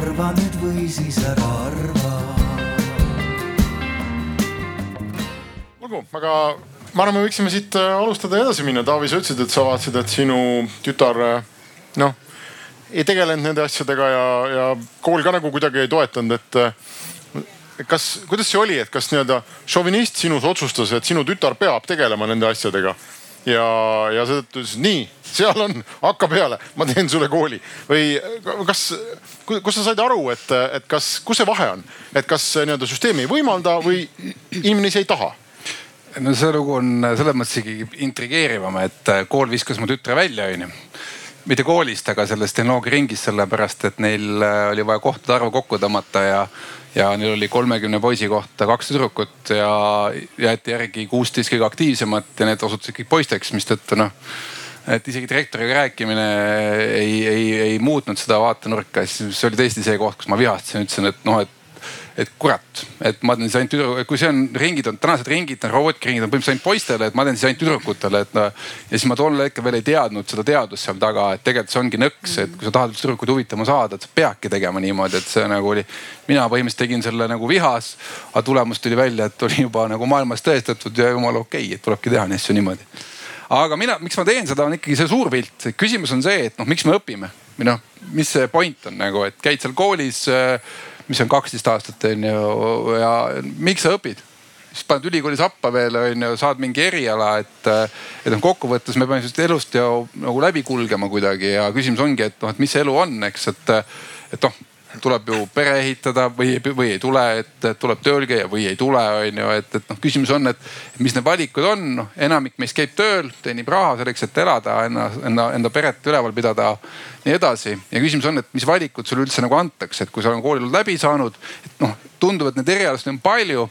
arva nüüd või siis ära arva. olgu, aga ma arvan, me võiksime siit äh, alustada ja edasi minna. Taavi, sa ütlesid, et sa vaatasid, et sinu tütar äh, noh, ei tegelenud nende asjadega ja, ja kool ka nagu kuidagi ei toetanud, et äh, kas, kuidas see oli, et kas nii-öelda šovinist sinus otsustas, et sinu tütar peab tegelema nende asjadega? Ja, ja seetõttu ütles nii, seal on, hakka peale, ma teen sulle kooli. Või kas, kus sa said aru, et, et kas, kus see vahe on, et kas nii-öelda süsteem ei võimalda või inimene ise ei taha? no see lugu on selles mõttes ikkagi intrigeerivam, et kool viskas mu tütre välja, onju. Mitte koolist, aga sellest tehnoloogiaringist, sellepärast et neil oli vaja kohtade arvu kokku tõmmata ja ja neil oli kolmekümne poisi kohta kaks tüdrukut ja jäeti järgi kuusteist kõige aktiivsemat ja need osutusid kõik poisteks, mistõttu noh et isegi direktoriga rääkimine ei, ei, ei muutnud seda vaatenurka, siis see oli tõesti see koht, kus ma vihastasin, ütlesin, et noh, et et kurat, et ma teen siis ainult tüdruk-, kui see on ringid on, tänased ringid, robootikaringid on põhimõtteliselt ainult poistele, et ma teen siis ainult tüdrukutele, et no. ja siis ma tol hetkel veel ei teadnud seda teadust seal taga, et tegelikult see ongi nõks, et kui sa tahad tüdrukuid huvitama saada, et sa peadki tegema niimoodi, et see nagu oli. mina põhimõtteliselt tegin selle nagu vihas, aga tulemus tuli välja, et oli juba nagu maailmas tõestatud ja jumala okei okay,, et tulebki teha neid asju niimoodi aga mina, miks ma teen seda, on ikkagi see suur pilt. küsimus on see, et noh, miks me õpime või noh, mis see point on nagu, et käid seal koolis äh, mis on kaksteist aastat on ju ja miks sa õpid? siis paned ülikooli sappa veel on ju, saad mingi eriala, et, et noh, kokkuvõttes me peame sellest elust ju nagu läbi kulgema kuidagi ja küsimus ongi, et noh, et mis see elu on, eks, et, et noh tuleb ju pere ehitada või, või ei tule, et tuleb tööl käia või ei tule, on ju, et, et noh, küsimus on, et mis need valikud on, noh enamik meist käib tööl, teenib raha selleks, et elada, enda, enda, enda peret üleval pidada, nii edasi. ja küsimus on, et mis valikud sulle üldse nagu antakse, et kui sa oled kooli läbi saanud, et noh, tundub, et neid erialasid on palju,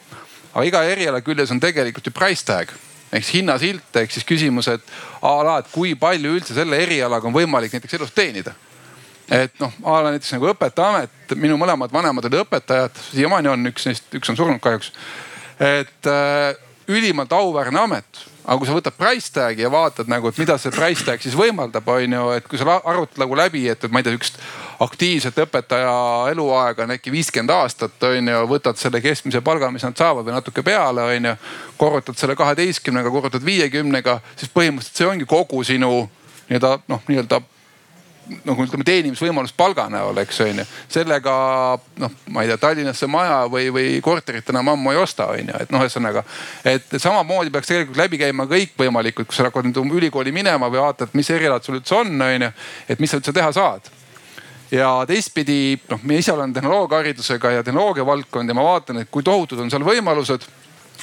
aga iga eriala küljes on tegelikult ju price tag ehk siis hinnasilt, ehk siis küsimus, et a la, et kui palju üldse selle erialaga on võimalik näiteks elus teenida et noh, a la näiteks nagu õpetajaamet, minu mõlemad vanemad olid õpetajad, siiamaani on üks neist, üks on surnud kahjuks. et äh, ülimalt auväärne amet, aga kui sa võtad price tag'i ja vaatad nagu, et mida see price tag siis võimaldab, on ju, et kui sa arvutad nagu läbi, et, ma ei tea, sihukest aktiivset õpetaja eluaega on äkki viiskümmend aastat, on ju, võtad selle keskmise palga, mis nad saavad või natuke peale, on ju. korrutad selle kaheteistkümnega, korrutad viiekümnega, siis põhimõtteliselt see ongi kogu sinu nii-öelda noh, nii-öelda nagu ütleme teenimisvõimalust palga näol, eks on ju. sellega noh, ma ei tea, Tallinnasse maja või, või korterit enam ammu ei osta, on ju, et noh, ühesõnaga. et samamoodi peaks tegelikult läbi käima kõikvõimalikud, kui sa hakkad nüüd ülikooli minema või vaatad, mis erialad sul üldse on, on ju. et mis sa üldse teha saad ja teistpidi noh, ma ise olen tehnoloogiaharidusega ja tehnoloogia valdkond ja ma vaatan, et kui tohutud on seal võimalused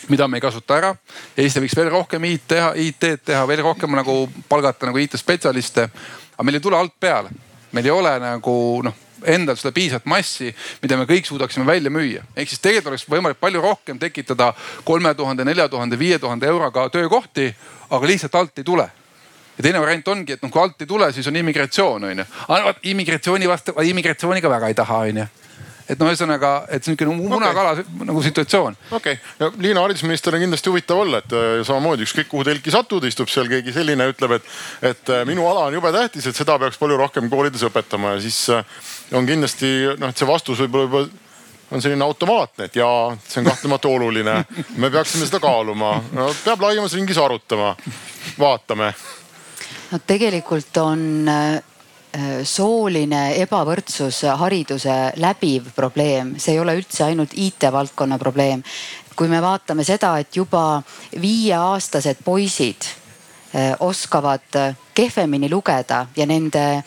mida me ei kasuta ära. Eesti võiks veel rohkem IT teha, IT-d teha, veel rohkem nagu palgata nagu IT-spetsialiste aga meil ei tule alt peale. meil ei ole nagu noh endal seda piisavat massi, mida me kõik suudaksime välja müüa. ehk siis tegelikult oleks võimalik palju rohkem tekitada kolme tuhande, nelja tuhande, viie tuhande euroga töökohti, aga lihtsalt alt ei tule ja teine variant ongi, et noh, kui alt ei tule, siis on immigratsioon on ju. immigratsiooni vastu, immigratsiooniga väga ei taha on ju et noh, ühesõnaga, et niisugune munakala okay. nagu situatsioon. okei okay., no Liina haridusminister on kindlasti huvitav olla, et äh, samamoodi ükskõik kuhu telki satud, istub seal keegi selline, ütleb, et, et äh, minu ala on jube tähtis, et seda peaks palju rohkem koolides õpetama ja siis äh, on kindlasti noh, et see vastus võib-olla juba on selline automaatne, et jaa, see on kahtlemata oluline. me peaksime seda kaaluma no,, peab laiemas ringis arutama, vaatame. no tegelikult on sooline ebavõrdsus hariduse läbiv probleem, see ei ole üldse ainult IT-valdkonna probleem. kui me vaatame seda, et juba viieaastased poisid äh, oskavad kehvemini lugeda ja nende äh,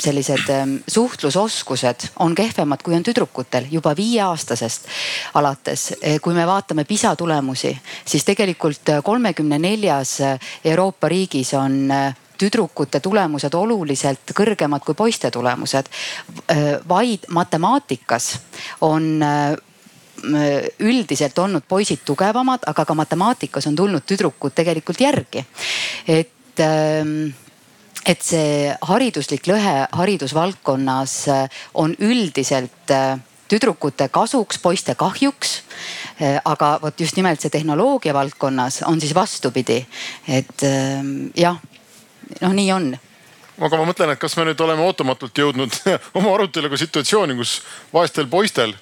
sellised suhtlusoskused on kehvemad, kui on tüdrukutel juba viieaastasest alates. kui me vaatame PISA tulemusi, siis tegelikult kolmekümne neljas Euroopa riigis on tüdrukute tulemused oluliselt kõrgemad kui poiste tulemused. vaid matemaatikas on üldiselt olnud poisid tugevamad, aga ka matemaatikas on tulnud tüdrukud tegelikult järgi. et et see hariduslik lõhe haridusvaldkonnas on üldiselt tüdrukute kasuks, poiste kahjuks. aga vot just nimelt see tehnoloogia valdkonnas on siis vastupidi, et jah noh, nii on. Aga ma mõtlen, et kas me nüüd oleme ootamatult jõudnud oma aruteluga situatsiooni, kus vaestel poistel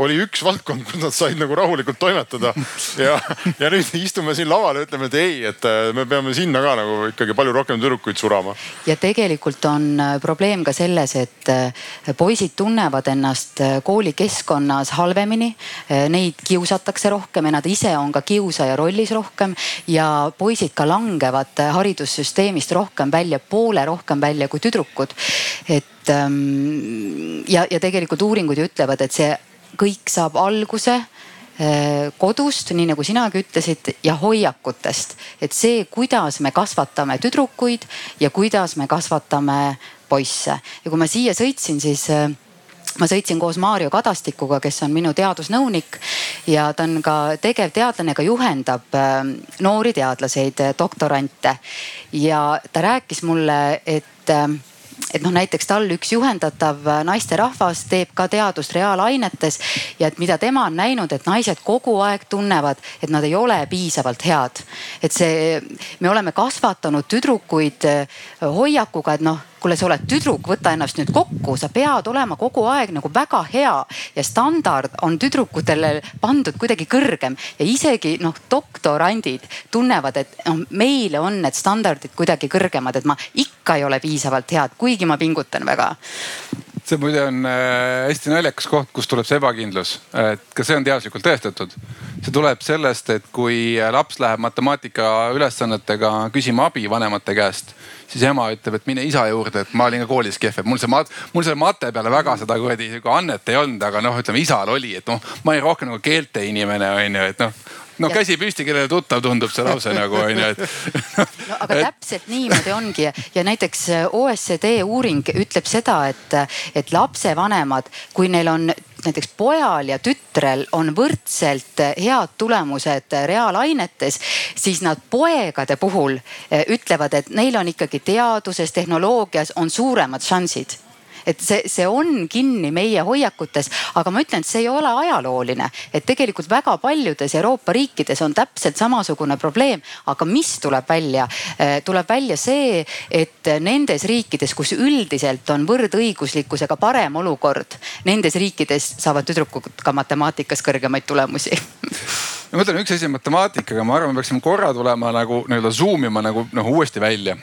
oli üks valdkond, kus nad said nagu rahulikult toimetada. ja, ja nüüd istume siin laval ja ütleme, et ei, et äh, me peame sinna ka nagu ikkagi palju rohkem tüdrukuid surama. ja tegelikult on äh, probleem ka selles, et äh, poisid tunnevad ennast koolikeskkonnas halvemini. Neid kiusatakse rohkem ja nad ise on ka kiusaja rollis rohkem ja poisid ka langevad haridussüsteemist rohkem välja, poole rohkem välja kui tüdrukud. et ähm, ja, ja tegelikult uuringud ju ütlevad, et see kõik saab alguse äh, kodust, nii nagu sinagi ütlesid, ja hoiakutest. et see, kuidas me kasvatame tüdrukuid ja kuidas me kasvatame poisse. ja kui ma siia sõitsin, siis äh, ma sõitsin koos Maarjo Kadastikuga, kes on minu teadusnõunik ja ta on ka tegevteadlane, ka juhendab äh, noori teadlaseid, doktorante. ja ta rääkis mulle, et et noh, näiteks tal üks juhendatav naisterahvas teeb ka teadust reaalainetes ja et mida tema on näinud, et naised kogu aeg tunnevad, et nad ei ole piisavalt head. et see, me oleme kasvatanud tüdrukuid hoiakuga, et noh kuule, sa oled tüdruk, võta ennast nüüd kokku, sa pead olema kogu aeg nagu väga hea ja standard on tüdrukutele pandud kuidagi kõrgem. Ja isegi noh, doktorandid tunnevad, et noh, meile on need standardid kuidagi kõrgemad, et ma ikka ei ole piisavalt head, kuigi ma pingutan väga see muide on äh, hästi naljakas koht, kust tuleb see ebakindlus, et ka see on teaduslikult tõestatud. see tuleb sellest, et kui laps läheb matemaatika ülesannetega küsima abi vanemate käest siis ema ütleb, et mine isa juurde, et ma olin ka koolis kehv, et mul see mat-, mul selle mate peale väga seda kuradi sihuke annet ei olnud, aga noh, ütleme isal oli, et noh, ma olin rohkem nagu keelte inimene on ju, et noh no ja. käsi püsti, kellele tuttav tundub see lause nagu on ju, et no aga täpselt niimoodi ongi ja näiteks OECD uuring ütleb seda, et, et lapsevanemad, kui neil on näiteks pojal ja tütrel on võrdselt head tulemused reaalainetes, siis nad poegade puhul eh, ütlevad, et neil on ikkagi teaduses, tehnoloogias on suuremad šansid et see, see on kinni meie hoiakutes, aga ma ütlen, et see ei ole ajalooline, et tegelikult väga paljudes Euroopa riikides on täpselt samasugune probleem, aga mis tuleb välja? Eh, tuleb välja see, et nendes riikides, kus üldiselt on võrdõiguslikkusega parem olukord, nendes riikides saavad tüdrukud ka matemaatikas kõrgemaid tulemusi. Ma mõtlen, üks asi on matemaatikaga, ma arvan, me peaksime korra tulema nagu nii-öelda zoom ima nagu noh uuesti välja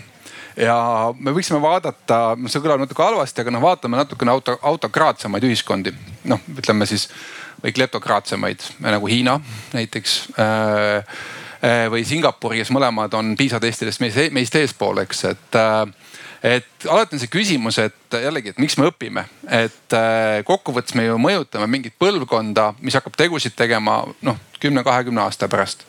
ja me võiksime vaadata, see kõlab natuke halvasti, aga noh, vaatame natukene auto, autokraatsemaid ühiskondi. noh, ütleme siis või kleptokraatsemaid nagu Hiina näiteks äh, äh, või Singapur, kes mõlemad on PISA testidest meist, meist eespool, eks, et äh, et alati on see küsimus, et jällegi, et miks me õpime, et kokkuvõttes me ju mõjutame mingit põlvkonda, mis hakkab tegusid tegema noh, kümne-kahekümne aasta pärast.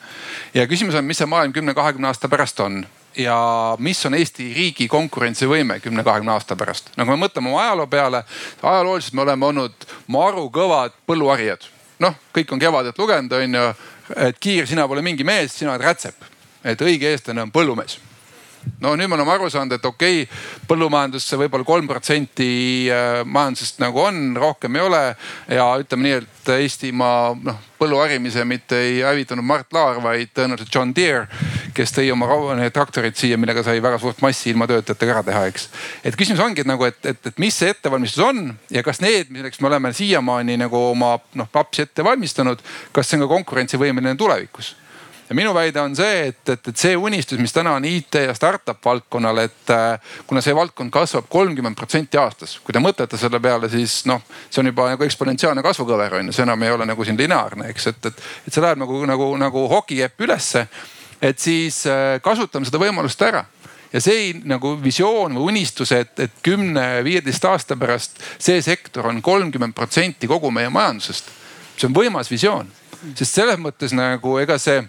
ja küsimus on, mis see maailm kümne-kahekümne aasta pärast on ja mis on Eesti riigi konkurentsivõime kümne-kahekümne aasta pärast. no kui me mõtleme oma ajaloo peale, ajalooliselt me oleme olnud maru kõvad põlluharijad. noh, kõik on Kevadet lugenud, on ju, et Kiir, sina pole mingi mees, sina oled rätsep. et õige eestlane on põllumees no nüüd me oleme aru saanud, et okei okay,, põllumajandusse võib-olla kolm protsenti äh, majandusest nagu on, rohkem ei ole. ja ütleme nii, et Eestimaa noh, põlluharimise mitte ei hävitanud Mart Laar, vaid tõenäoliselt John Deere, kes tõi oma traktorid siia, millega sai väga suurt massi ilma töötajatega ära teha, eks. et küsimus ongi et nagu, et, et, et mis see ettevalmistus on ja kas need, milleks me oleme siiamaani nagu oma noh lapsi ette valmistanud, kas see on ka konkurentsivõimeline tulevikus ja minu väide on see, et, et, et see unistus, mis täna on IT ja startup valdkonnal, et äh, kuna see valdkond kasvab kolmkümmend protsenti aastas, kui te mõtlete selle peale, siis noh, see on juba nagu eksponentsiaalne kasvukõver on ju, see enam ei ole nagu siin lineaarne, eks, et, et, et see läheb nagu, nagu, nagu hokikepp ülesse. et siis äh, kasutame seda võimalust ära ja see nagu visioon või unistus, et, et kümne-viieteist aasta pärast see sektor on kolmkümmend protsenti kogu meie majandusest. see on võimas visioon, sest selles mõttes nagu ega see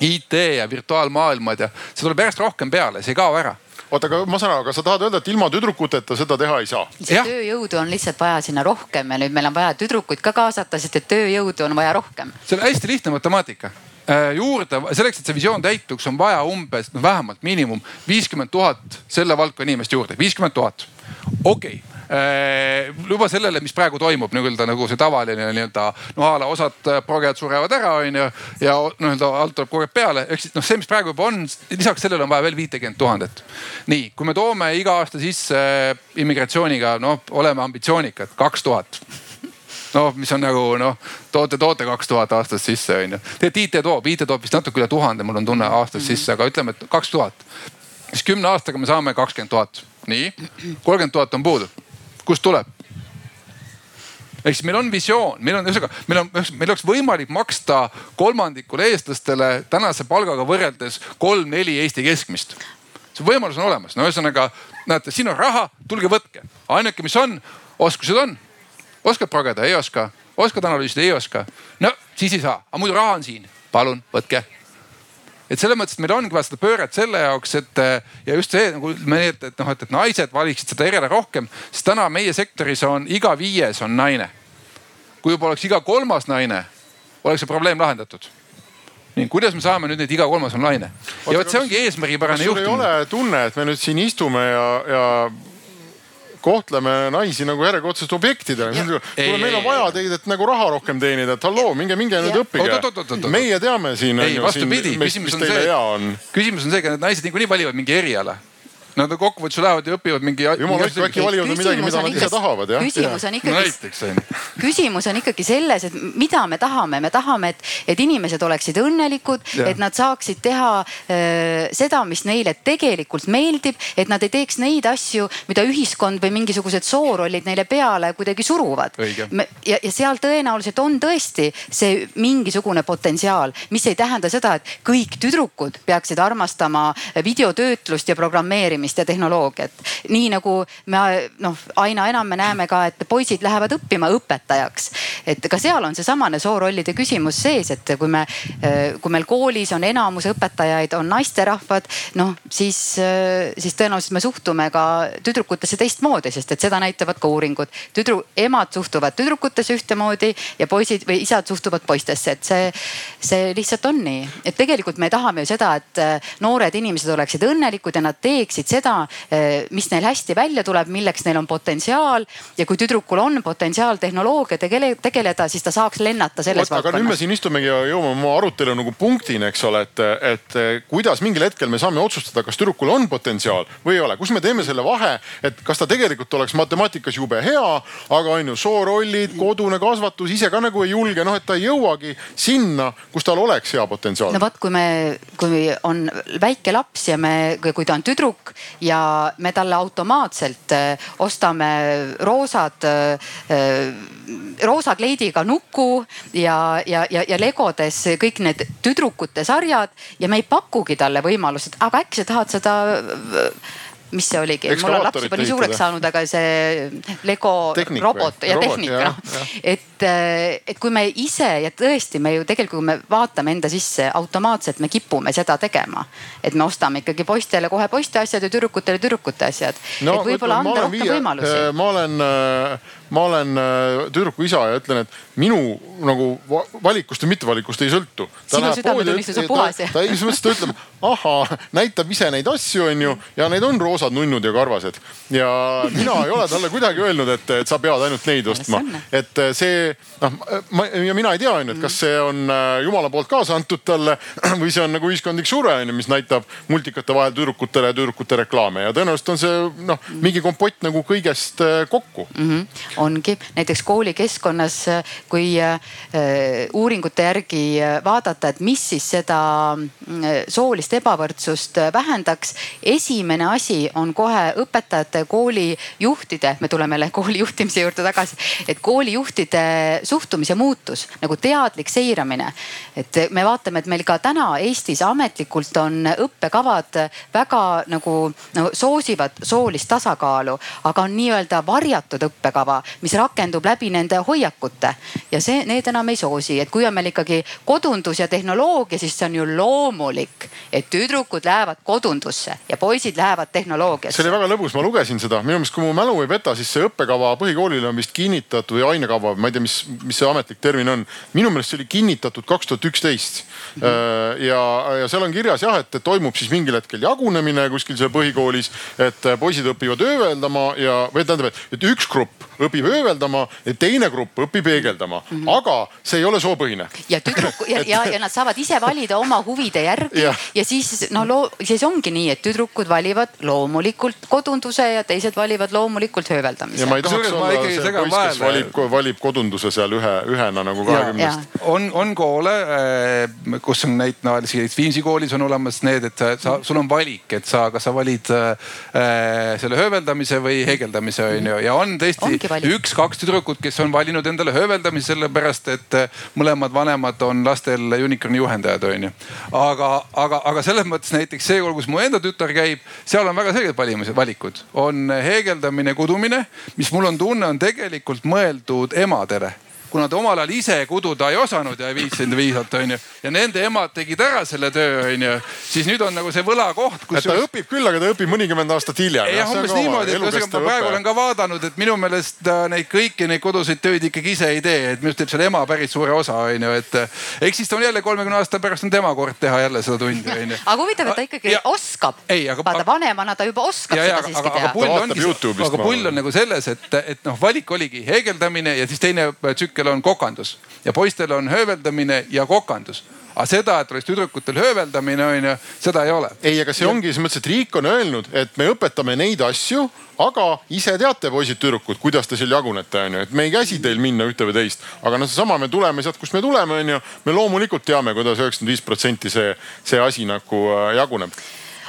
IT ja virtuaalmaailmad ja see tuleb järjest rohkem peale, see ei kao ära oota, aga ma saan aru, aga sa tahad öelda, et ilma tüdrukuteta seda teha ei saa? tööjõudu on lihtsalt vaja sinna rohkem ja nüüd meil on vaja tüdrukuid ka kaasata, sest et tööjõudu on vaja rohkem. see on hästi lihtne matemaatika äh, juurde, selleks, et see visioon täituks, on vaja umbes no vähemalt miinimum viiskümmend tuhat selle valdkonna inimest juurde, viiskümmend tuhat. okei okay juba sellele, mis praegu toimub nii-öelda nagu see tavaline nii-öelda no a la osad progejad surevad ära, onju. ja nii-öelda alt tuleb kogu aeg peale, ehk siis noh, see, mis praegu juba on, lisaks sellele on vaja veel viitekümmet tuhandet. nii, kui me toome iga aasta sisse immigratsiooniga, noh, oleme ambitsioonikad, kaks tuhat noh, mis on nagu noh, toote, toote kaks tuhat aastas sisse onju. tegelikult IT toob, IT toob vist natuke üle tuhande, mul on tunne aastas -hmm. sisse, aga ütleme, et kaks tuhat. siis kümne aastaga me saame kakskümmend tuhat, nii, kolmkümmend tuhat on puudu. Kust tuleb? ehk siis meil on visioon, meil on ühesõnaga, meil on, meil oleks võimalik maksta kolmandikule eestlastele tänase palgaga võrreldes kolm-neli Eesti keskmist. see võimalus on olemas, no ühesõnaga näete, siin on raha, tulge võtke. ainuke, mis on, oskused on oskad progeda, ei oska, oskad analüüsida, ei oska. no siis ei saa, aga muidu raha on siin, palun võtke et selles mõttes, et meil ongi vaja seda pööret selle jaoks, et ja just see nagu me, et, et noh, et, et naised valiksid seda eriala rohkem, sest täna meie sektoris on iga viies on naine. kui juba oleks iga kolmas naine, oleks see probleem lahendatud nii, kuidas me saame nüüd, et iga kolmas on naine? ja vot see ongi eesmärgipärane juhtimine. ei ole tunne, et me nüüd siin istume ja, ja kohtleme naisi nagu järjekordsete objektidena. kuule, meil on vaja teid, et nagu raha rohkem teenida, et halloo, minge, minge nüüd õppige. meie teame siin. ei, vastupidi, küsimus on see, küsimus on see, et naised niikuinii valivad mingi eriala Nad kokkuvõttes lähevad ja õpivad mingi. jumal hoidku, äkki valivad midagi, mida nad ise tahavad jah. küsimus on ikkagi, küsimus on ikkagi selles, et mida me tahame, me tahame, et, et inimesed oleksid õnnelikud, et nad saaksid teha äh, seda, mis neile tegelikult meeldib, et nad ei teeks neid asju, mida ühiskond või mingisugused soorollid neile peale kuidagi suruvad. ja, ja seal tõenäoliselt on tõesti see mingisugune potentsiaal, mis ei tähenda seda, et kõik tüdrukud peaksid armastama videotöötlust ja programmeerimist teadmist ja tehnoloogiat. nii nagu me noh, aina enam me näeme ka, et poisid lähevad õppima õpetajaks. et ka seal on seesamane soorollide küsimus sees, et kui me, kui meil koolis on enamus õpetajaid on naisterahvad, noh siis, siis tõenäoliselt me suhtume ka tüdrukutesse teistmoodi, sest et seda näitavad ka uuringud. tüdru-, emad suhtuvad tüdrukutesse ühtemoodi ja poisid või isad suhtuvad poistesse, et see, see lihtsalt on nii. et tegelikult me tahame ju seda, et noored inimesed oleksid õnnelikud ja nad teeksid seda seda, eh, mis neil hästi välja tuleb, milleks neil on potentsiaal. ja kui tüdrukul on potentsiaal tehnoloogia tegele, tegeleda, siis ta saaks lennata selles valdkonnas. aga nüüd me siin istumegi ja jõuame oma arutelu nagu punktini, eks ole, et, et kuidas mingil hetkel me saame otsustada, kas tüdrukul on potentsiaal või ei ole, kus me teeme selle vahe, et kas ta tegelikult oleks matemaatikas jube hea, aga on ju soorollid, kodune kasvatus, ise ka nagu ei julge, noh et ta ei jõuagi sinna, kus tal oleks hea potentsiaal. no vot, kui me, kui on väike laps ja me, kui ta on tüdruk ja me talle automaatselt äh, ostame roosad, äh, roosa kleidiga nuku ja, ja, ja, ja legodes kõik need tüdrukute sarjad ja me ei pakugi talle võimalust, aga äkki sa tahad seda mis see oligi, mul on laps juba nii suureks saanud, aga see Lego tehnik robot või? ja robot, tehnika noh. et, et kui me ise ja tõesti me ju tegelikult, kui me vaatame enda sisse, automaatselt me kipume seda tegema. et me ostame ikkagi poistele kohe poiste asjad ja tüdrukutele tüdrukute asjad no,. et võib-olla anda rohkem viie, võimalusi. Äh, ma olen, äh, ma olen äh, tüdruku isa ja ütlen, et minu nagu valikust või mittevalikust ei sõltu. sinu südametunnistus on puhas ja. ta ei, selles mõttes ta ütleb, ahaa, näitab ise neid asju, onju ja need on roosad nunnud ja karvased. ja mina ei ole talle kuidagi öelnud, et, et sa pead ainult neid ostma. et see noh, ma ja mina ei tea onju, et kas see on äh, jumala poolt kaasa antud talle või see on nagu ühiskondlik surve onju, mis näitab multikate vahel tüdrukutele ja tüdrukute reklaame ja tõenäoliselt on see noh, mingi kompott nagu kõigest äh, kokku mm. -hmm. Ongi näiteks koolikeskkonnas, kui äh, uuringute järgi vaadata, et mis siis seda soolist ebavõrdsust vähendaks. esimene asi on kohe õpetajate, koolijuhtide, me tuleme jälle kooli juhtimise juurde tagasi, et koolijuhtide suhtumise muutus, nagu teadlik seiramine. et me vaatame, et meil ka täna Eestis ametlikult on õppekavad väga nagu, nagu soosivad soolist tasakaalu, aga on nii-öelda varjatud õppekava, mis rakendub läbi nende hoiakute ja see, need enam ei soosi, et kui on meil ikkagi kodundus ja tehnoloogia, siis see on ju loomulik, et tüdrukud lähevad kodundusse ja poisid lähevad tehnoloogiasse. see oli väga lõbus, ma lugesin seda, minu meelest, kui mu mälu ei peta, siis see õppekava põhikoolile on vist kinnitatud või ainekava, ma ei tea, mis, mis see ametlik termin on. minu meelest see oli kinnitatud kaks tuhat üksteist. Äh, ja, ja seal on kirjas jah, et toimub siis mingil hetkel jagunemine kuskil seal põhikoolis, et poisid õpivad ööveldama ja, või tähendab, et üks grupp õpib ööveldama ja teine grupp õpib peegeldama mm, -hmm. aga see ei ole soopõhine. ja tüdruk ja, ja, ja nad saavad ise valida oma huvide järgi ja, ja siis no loo, siis ongi nii, et tüdrukud valivad loomulikult kodunduse ja teised valivad loomulikult hööveldamise. ja ma ei tahaks olla see poiss, kes valib, valib kodunduse seal ühe, ühena nagu kahekümnest. on, on koole, eh, kus on neid, no isegi Viimsi koolis on olemas need, et sa, sul on valik, et sa, kas sa valid äh, selle hööveldamise või heegeldamise on ju ja on tõesti üks-kaks tüdrukut, kes on valinud endale hööveldamise sellepärast, et äh, mõlemad vanemad on lastel unicorn'i juhendajad, onju. aga, aga, aga selles mõttes näiteks see kool, kus mu enda tütar käib, seal on väga selged valimised, valikud. on heegeldamine, kudumine, mis mul on tunne, on tegelikult mõeldud emadele kuna ta omal ajal ise kududa ei osanud ja ei viitsinud viisat, onju. ja nende emad tegid ära selle töö, onju. siis nüüd on nagu see võlakoht, kus. ta õpib küll, aga ta õpib mõnikümmend aastat hiljem. jah, umbes niimoodi, et ühesõnaga ma praegu olen ka vaadanud, et minu meelest ta neid kõiki neid koduseid töid ikkagi ise ei tee, et minu arust teeb seal ema päris suure osa, onju, et eks siis ta on jälle kolmekümne aasta pärast on tema kord teha jälle seda tundi, onju. aga huvitav, et ta ikkagi ja, oskab. vaata vanemana ta juba oskab ja, seda siiski teha. aga pull on nagu selles, et, et noh, valik oligi heegeldamine ja siis teine tsükkel on kokandus ja poistel on hööveldamine ja kokandus aga seda, et oleks tüdrukutel hööveldamine on ju, seda ei ole. ei, aga see ongi selles mõttes, et riik on öelnud, et me õpetame neid asju, aga ise teate, poisid-tüdrukud, kuidas te seal jagunete, onju, et me ei käsi teil minna ühte või teist. aga noh, seesama, me tuleme sealt, kust me tuleme, onju. me loomulikult teame kuidas, kuidas üheksakümmend viis protsenti see, see asi nagu äh, jaguneb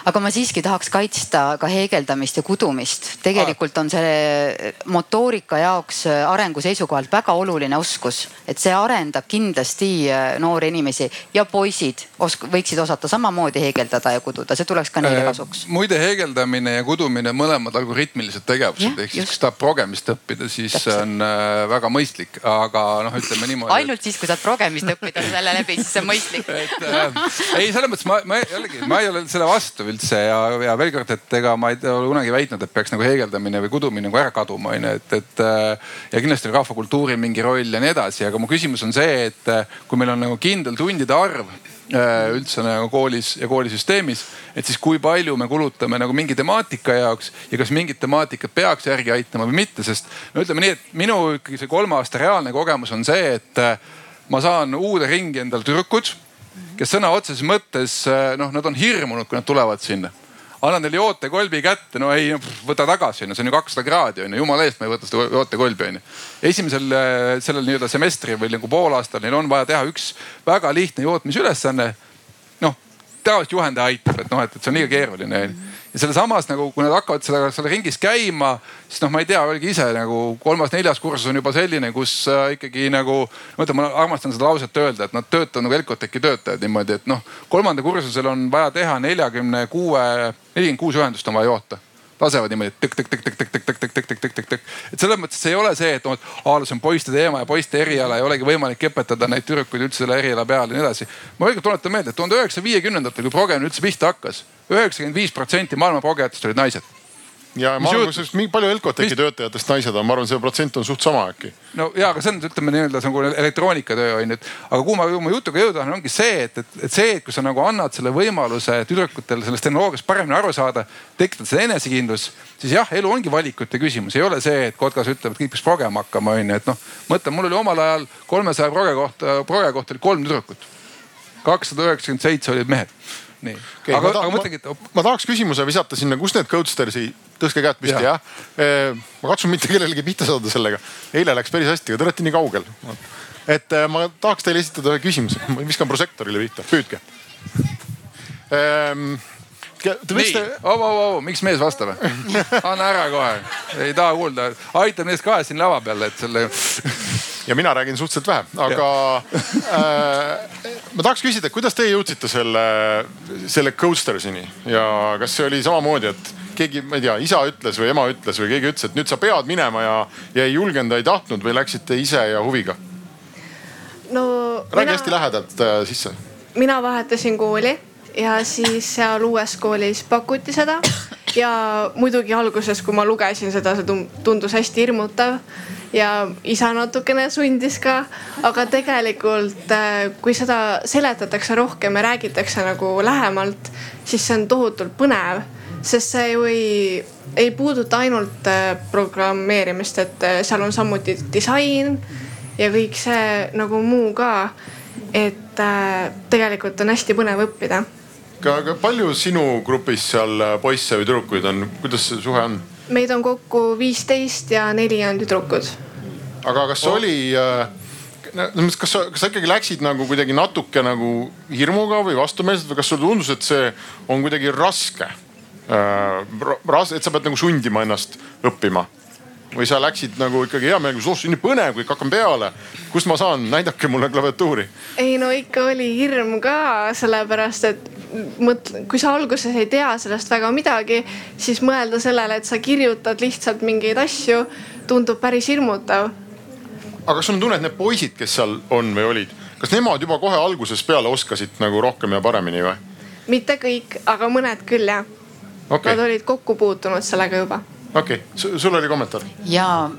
aga ma siiski tahaks kaitsta ka heegeldamist ja kudumist. tegelikult on see motoorika jaoks arengu seisukohalt väga oluline oskus, et see arendab kindlasti äh, noori inimesi ja poisid osk-, võiksid osata samamoodi heegeldada ja kududa, see tuleks ka neile äh, kasuks. muide, heegeldamine ja kudumine mõlemad algoritmilised tegevused, ehk siis kui tahab progemist õppida, siis Täpselt. on äh, väga mõistlik, aga noh, ütleme niimoodi. ainult siis, kui saad progemist õppida selle läbi, siis see on mõistlik et äh, ei, selles mõttes ma, ma jällegi, ma ei ole selle vastu üldse ja, ja veel kord, et ega ma ei ole kunagi väitnud, et peaks nagu heegeldamine või kudumine nagu ära kaduma, onju, et, et. Äh, ja kindlasti on rahvakultuuril mingi roll ja nii edasi, aga mu küsimus on see, et äh, kui meil on nagu kindel tundide arv äh, üldse nagu koolis ja koolisüsteemis, et siis kui palju me kulutame nagu mingi temaatika jaoks ja kas mingit temaatikat peaks järgi aitama või mitte, sest no ütleme nii, et minu ikkagi see kolme aasta reaalne kogemus on see, et ma saan uude ringi endale tüdrukud kes sõna otseses mõttes noh, nad on hirmunud, kui nad tulevad sinna annan teile jootekolbi kätte, no ei, võta tagasi, no see on ju kakssada kraadi on ju, jumala eest ma ei võta seda jootekolbi on ju. esimesel sellel nii-öelda semestril või nagu poolaastal neil on vaja teha üks väga lihtne jootmisülesanne. noh, tavaliselt juhendaja aitab, et noh, et, see on liiga keeruline on ju ja selle samas nagu, kui nad hakkavad seda, seal ringis käima, siis noh, ma ei tea, olge ise nagu kolmas-neljas kursus on juba selline, kus äh, ikkagi nagu. ma ütlen, ma armastan seda lauset öelda, et nad töötavad nagu Elcotechi töötajad niimoodi, et noh, kolmanda kursusel on vaja teha neljakümne kuue, nelikümmend kuus ühendust on vaja joota lasevad niimoodi tõk-tõk-tõk-tõk-tõk-tõk-tõk-tõk-tõk-tõk. et selles mõttes ei ole see, et noh, aa see on poiste teema ja poiste eriala ei olegi võimalik õpetada neid tüdrukuid üldse selle eriala peale ja nii edasi. ma veel kord tuletan meelde, et tuhande üheksasaja viiekümnendatel, kui progemine üldse pihta hakkas, üheksakümmend viis protsenti maailma progejatest olid naised ja ma arvan, kusjuures palju Elcotechi töötajatest naised on, ma arvan, see protsent on suht sama äkki. no ja, aga see on, ütleme nii-öelda nagu elektroonikatöö on ju, et aga kuhu ma oma jutuga jõuda tahan, ongi see, et, et, et see, et kui sa nagu annad selle võimaluse tüdrukutel sellest tehnoloogiast paremini aru saada, tekitad seda enesekindlus, siis jah, elu ongi valikute küsimus, ei ole see, et Kotkas ütleb, et kõik peaks progema hakkama, on ju, et noh, mõtle, mul oli omal ajal kolmesaja proge kohta, proge kohta oli kolm tüdrukut. kakssada üheksakümmend seitse olid mehed nii okay,. aga, aga mõtlengi, et. ma tahaks küsimuse visata sinna, kus need Codestersi, tõstke käed püsti jah ja.. ma katsun mitte kellelegi pihta saada sellega. eile läks päris hästi, aga te olete nii kaugel. et ma tahaks teile esitada ühe küsimuse, ma viskan prožektorile pihta, püüdke. Nii, au, au, au, miks mees vastab? anna ära kohe, ei taha kuulda, aita mees kahe siin lava peal, et selle ja mina räägin suhteliselt vähe, aga äh, ma tahaks küsida, kuidas teie jõudsite selle, selle Coastersini ja kas see oli samamoodi, et keegi, ma ei tea, isa ütles või ema ütles või keegi ütles, et nüüd sa pead minema ja, ja ei julgenud, ei tahtnud või läksite ise ja huviga? no. räägi mina... hästi lähedalt äh, sisse. mina vahetasin kooli ja siis seal uues koolis pakuti seda ja muidugi alguses, kui ma lugesin seda, see tundus hästi hirmutav ja isa natukene sundis ka. aga tegelikult, äh, kui seda seletatakse rohkem ja räägitakse nagu lähemalt, siis see on tohutult põnev, sest see ju ei, ei puuduta ainult äh, programmeerimist, et äh, seal on samuti disain ja kõik see nagu muu ka. et tegelikult on hästi põnev õppida aga palju sinu grupis seal poisse või tüdrukuid on, kuidas see suhe on? meid on kokku viisteist ja neli on tüdrukud. aga kas oh. oli äh, kas sa, kas sa ikkagi läksid nagu kuidagi natuke nagu hirmuga või vastumeelselt või kas sulle tundus, et see on kuidagi raske äh,? ras-, et sa pead nagu sundima ennast õppima või sa läksid nagu ikkagi hea meelega, oh see on nii põnev, kõik hakkan peale. kust ma saan, näidake mulle klaviatuuri. ei no ikka oli hirm ka, sellepärast et mõtle, kui sa alguses ei tea sellest väga midagi, siis mõelda sellele, et sa kirjutad lihtsalt mingeid asju, tundub päris hirmutav. aga kas sul on tunne, et need poisid, kes seal on või olid, kas nemad juba kohe algusest peale oskasid nagu rohkem ja paremini või? mitte kõik, aga mõned küll jah okay.. Nad olid kokku puutunud sellega juba okei okay., sul oli kommentaar? ja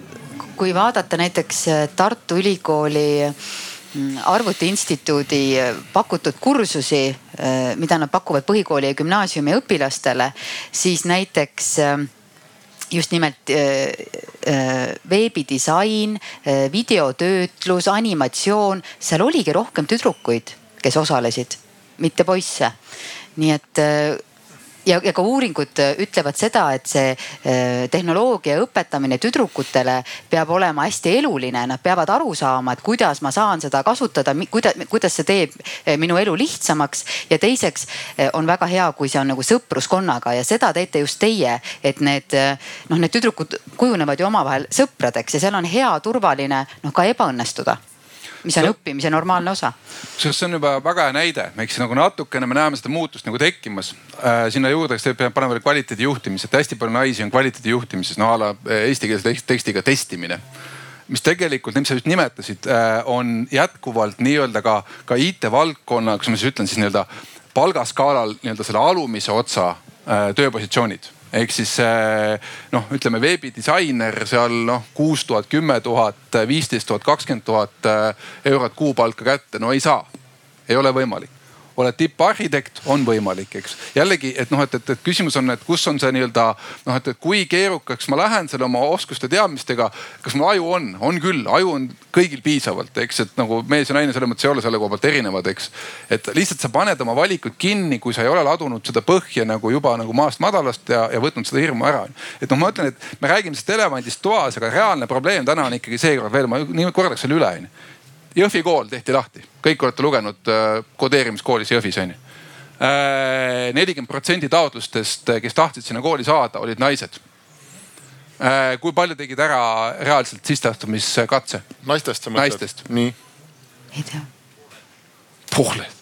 kui vaadata näiteks äh, Tartu Ülikooli mm, Arvuti Instituudi äh, pakutud kursusi, äh, mida nad pakuvad põhikooli ja gümnaasiumi õpilastele, siis näiteks just nimelt veebidisain, videotöötlus, animatsioon, seal oligi rohkem tüdrukuid, kes osalesid, mitte poisse. nii et ja, ja ka uuringud äh, ütlevad seda, et see äh, tehnoloogia õpetamine tüdrukutele peab olema hästi eluline, nad peavad aru saama, et kuidas ma saan seda kasutada, kuidas, kuidas see teeb äh, minu elu lihtsamaks. ja teiseks on väga hea, kui see on nagu sõpruskonnaga. Ja seda teete just teie, et need noh, need tüdrukud kujunevad ju omavahel sõpradeks. Ja seal on hea, turvaline noh ka ebaõnnestuda mis on õppimise normaalne osa. see on juba väga hea näide, eks nagu natukene me näeme seda muutust nagu tekkimas. Äh,. sinna juurde, eks peab panema veel kvaliteedi juhtimise, et hästi palju naisi on kvaliteedi juhtimises, no a la äh, eestikeelse tekstiga testimine. Mis tegelikult, mis sa just nimetasid, äh, on jätkuvalt nii-öelda ka, ka IT-valdkonna, kuidas ma siis ütlen siis nii-öelda palgaskaalal nii-öelda selle alumise otsa äh, tööpositsioonid ehk siis noh, ütleme veebidisainer seal noh, kuus tuhat, kümme tuhat, viisteist tuhat, kakskümmend tuhat äh, eurot kuupalka kätte, no ei saa, ei ole võimalik oled tipparhitekt, on võimalik, eks. jällegi, et noh, et, et, et küsimus on, et kus on see nii-öelda noh, et, et kui keerukaks ma lähen selle oma oskuste teadmistega. kas mul aju on, on küll, aju on kõigil piisavalt, eks, et nagu mees ja naine selles mõttes ei ole selle koha pealt erinevad, eks. et lihtsalt sa paned oma valikud kinni, kui sa ei ole ladunud seda põhja nagu juba nagu maast madalast ja, ja võtnud seda hirmu ära. et noh, ma ütlen, et me räägime sellest elevandist toas, aga reaalne probleem täna on ikkagi seekord veel, ma nii kordaks selle üle onju Jõhvi kool tehti lahti, kõik olete lugenud äh, kodeerimiskoolis Jõhvis onju. Äh, nelikümmend protsenti taotlustest, kes tahtsid sinna kooli saada, olid naised. Äh, kui palju tegid ära reaalselt sisseastumiskatse? naistest sa mõtled? naistest. nii. ei tea. puhlet,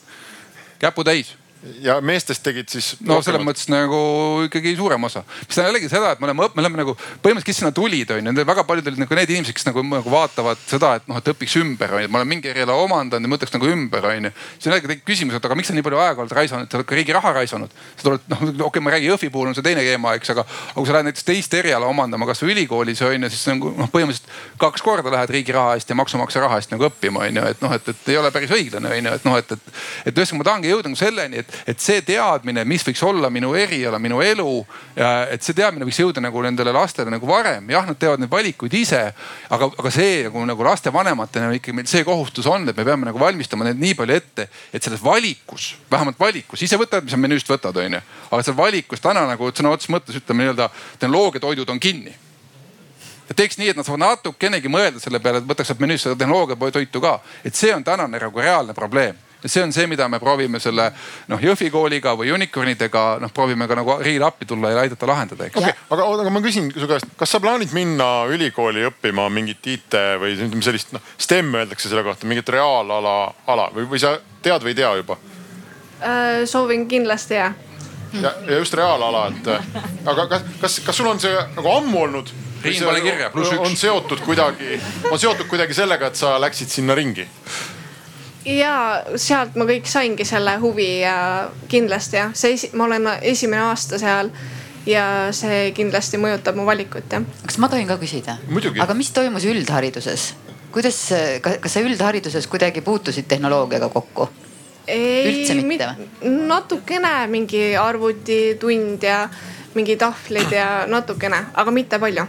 käputäis ja meestest tegid siis? no selles mõttes nagu ikkagi suurem osa, mis tähendab jällegi seda, et me oleme, me oleme nagu põhimõtteliselt, kes sinna tulid, on ju, väga paljud olid nagu need inimesed, kes nagu, nagu vaatavad seda, et noh, et õpiks ümber, on ju, et ma olen mingi eriala omandanud ja mõtleks nagu ümber, on ju. siis on jällegi tekib küsimus, et aga miks sa nii palju aega oled raisanud, sa oled ka riigi raha raisanud. sa tuled noh, okei okay,, ma räägin Jõhvi puhul on see teine teema, eks, aga, aga kui sa lähed näiteks teist eriala omandama, kasvõi ülikoolis on ju, siis nagu noh, põhimõtteliselt kaks korda lähed riigi raha eest ja maksumaksja raha eest nagu õppima, on ju, et noh, et, et ei ole päris õiglane, on ju, et noh, et, et, et ühesõnaga ma tahangi jõuda nagu selleni, et, et see teadmine mis võiks olla minu eriala, minu elu. et see teadmine võiks jõuda nagu nendele lastele nagu varem, jah, nad teevad neid valikuid ise. aga, aga see nagu, nagu lastevanematena ikkagi meil see kohustus on, et me peame nagu valmistama neid nii palju ette, et selles valikus, vähemalt valikus, ise võtad, mis sa menüüst võtad, onju. aga seal valikus täna nagu sõna otseses mõttes ütleme nii-öelda tehnoloogiatoidud on kinni ja teeks nii, et nad saavad natukenegi mõelda selle peale, et võtaks sealt menüüst seda tehnoloogiatoitu ka. et see on tänane nagu reaalne probleem see on see, mida me proovime selle noh Jõhvi kooliga või unicorn'idega noh, proovime ka nagu riigile appi tulla ja aidata lahendada. okei okay,, aga, aga ma küsin su käest, kas sa plaanid minna ülikooli õppima mingit IT või ütleme sellist noh, STEM öeldakse selle kohta, mingit reaalala ala või, või sa tead või ei tea juba? Äh, soovin kindlasti jah ja, ja just reaalala, et aga kas, kas, kas sul on see nagu ammu olnud? Riin, pane kirja, pluss üks. on seotud kuidagi, on seotud kuidagi sellega, et sa läksid sinna ringi? Ja sealt ma kõik saingi selle huvi ja kindlasti jah, see, ma olen esimene aasta seal ja see kindlasti mõjutab mu valikut jah. kas ma tohin ka küsida? aga mis toimus üldhariduses? kuidas, kas sa üldhariduses kuidagi puutusid tehnoloogiaga kokku? või? natukene mingi arvutitund ja mingi tahvlid ja natukene, aga mitte palju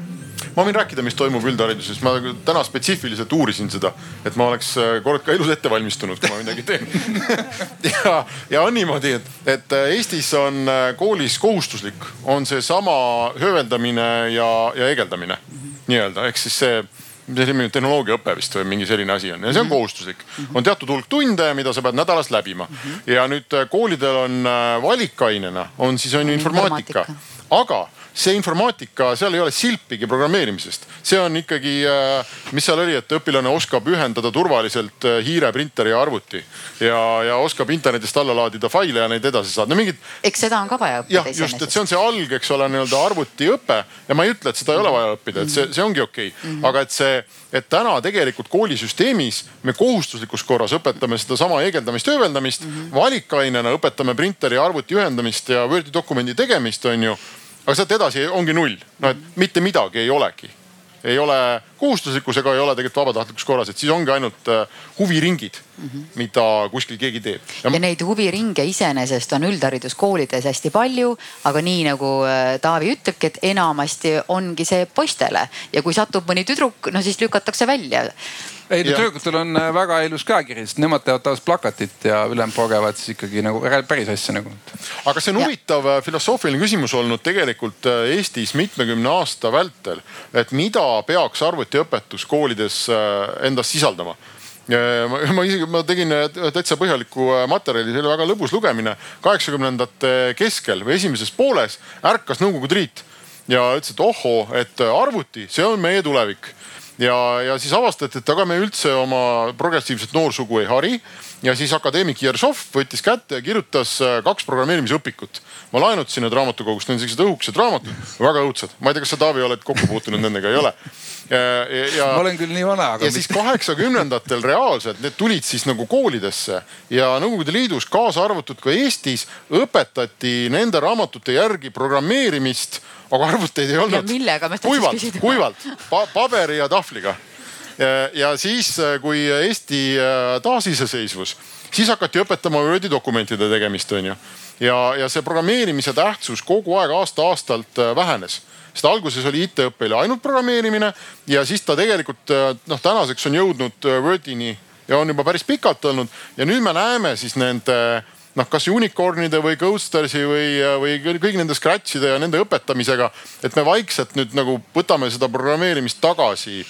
ma võin rääkida, mis toimub üldhariduses, ma täna spetsiifiliselt uurisin seda, et ma oleks äh, kord ka elus ette valmistunud, kui ma midagi teen. Ja, ja on niimoodi, et, et äh, Eestis on äh, koolis kohustuslik, on seesama hööveldamine ja, ja heegeldamine nii-öelda, ehk siis see selline tehnoloogiaõpe vist või mingi selline asi on. Ja see on mhm. kohustuslik. on teatud hulk tunde, mida sa pead nädalas läbima. Mhm. ja nüüd koolidel on valikainena on siis on ju informaatika, aga see informaatika, seal ei ole silpigi programmeerimisest. see on ikkagi, äh, mis seal oli, et õpilane oskab ühendada turvaliselt äh, hiire, printeri ja arvuti. ja, ja oskab internetist alla laadida faile ja neid edasi saada, no mingid. eks seda on ka vaja õppida. jah, just, et see on see alg, eks ole, nii-öelda arvutiõpe ja ma ei ütle, et seda ei ole vaja õppida, et see, see ongi okei okay. mm. -hmm. aga et see, et täna tegelikult koolisüsteemis me kohustuslikus korras õpetame sedasama heegeldamist, ööveldamist mm. -hmm. valikainena õpetame printeri ja arvuti ühendamist ja Wordi dokumendi tegemist, on ju aga sealt edasi ongi null, no et mitte midagi ei olegi. ei ole kohustuslikkus ega ei ole tegelikult vabatahtlikus korras, et siis ongi ainult äh, huviringid mm, -hmm. mida kuskil keegi teeb. ja, neid huviringe iseenesest on üldhariduskoolides hästi palju, aga nii nagu äh, Taavi ütlebki, et enamasti ongi see poistele ja kui satub mõni tüdruk, no siis lükatakse välja ei no tüdrukutel on äh, väga ilus käekiri, sest nemad teevad tavaliselt plakatit ja ülejäänud progevad siis ikkagi nagu päris asja nagu. aga see on huvitav ja. Äh, filosoofiline küsimus olnud tegelikult Eestis mitmekümne aasta vältel, et mida peaks arvutiõpetus koolides endas sisaldama ma, ma isegi, ma tegin täitsa põhjaliku materjali, see oli väga lõbus lugemine. kaheksakümnendate keskel või esimeses pooles ärkas Nõukogude Liit ja ütles, et ohoo, et arvuti, see on meie tulevik ja, ja siis avastati, et aga me üldse oma progressiivset noorsugu ei hari. ja siis akadeemik Jersov võttis kätte ja kirjutas äh, kaks programmeerimisõpikut. ma laenutasin need raamatukogust, need on sellised õhukesed raamatud, väga õudsed. ma ei tea, kas sa Taavi oled kokku puutunud nendega, ei ole? Ja, ja, ma olen küll nii vana, aga. ja siis kaheksakümnendatel reaalselt need tulid siis nagu koolidesse ja Nõukogude Liidus, kaasa arvatud ka Eestis, õpetati nende raamatute järgi programmeerimist aga arvuteid ei olnud. millega ma tahtsin küsida? kuivalt pa, paberi ja tahvliga. ja siis, kui Eesti äh, taasiseseisvus, siis hakati õpetama Wordi dokumentide tegemist, onju. ja, ja see programmeerimise tähtsus kogu aeg aasta-aastalt äh, vähenes sest alguses oli IT-õppele ainult programmeerimine ja siis ta tegelikult äh, noh, tänaseks on jõudnud Wordini ja on juba päris pikalt olnud ja nüüd me näeme siis nende noh, kas unicorn'ide või Ghoststersi või, või kõigi nende scratch'ide ja nende õpetamisega. et me vaikselt nüüd nagu võtame seda programmeerimist tagasi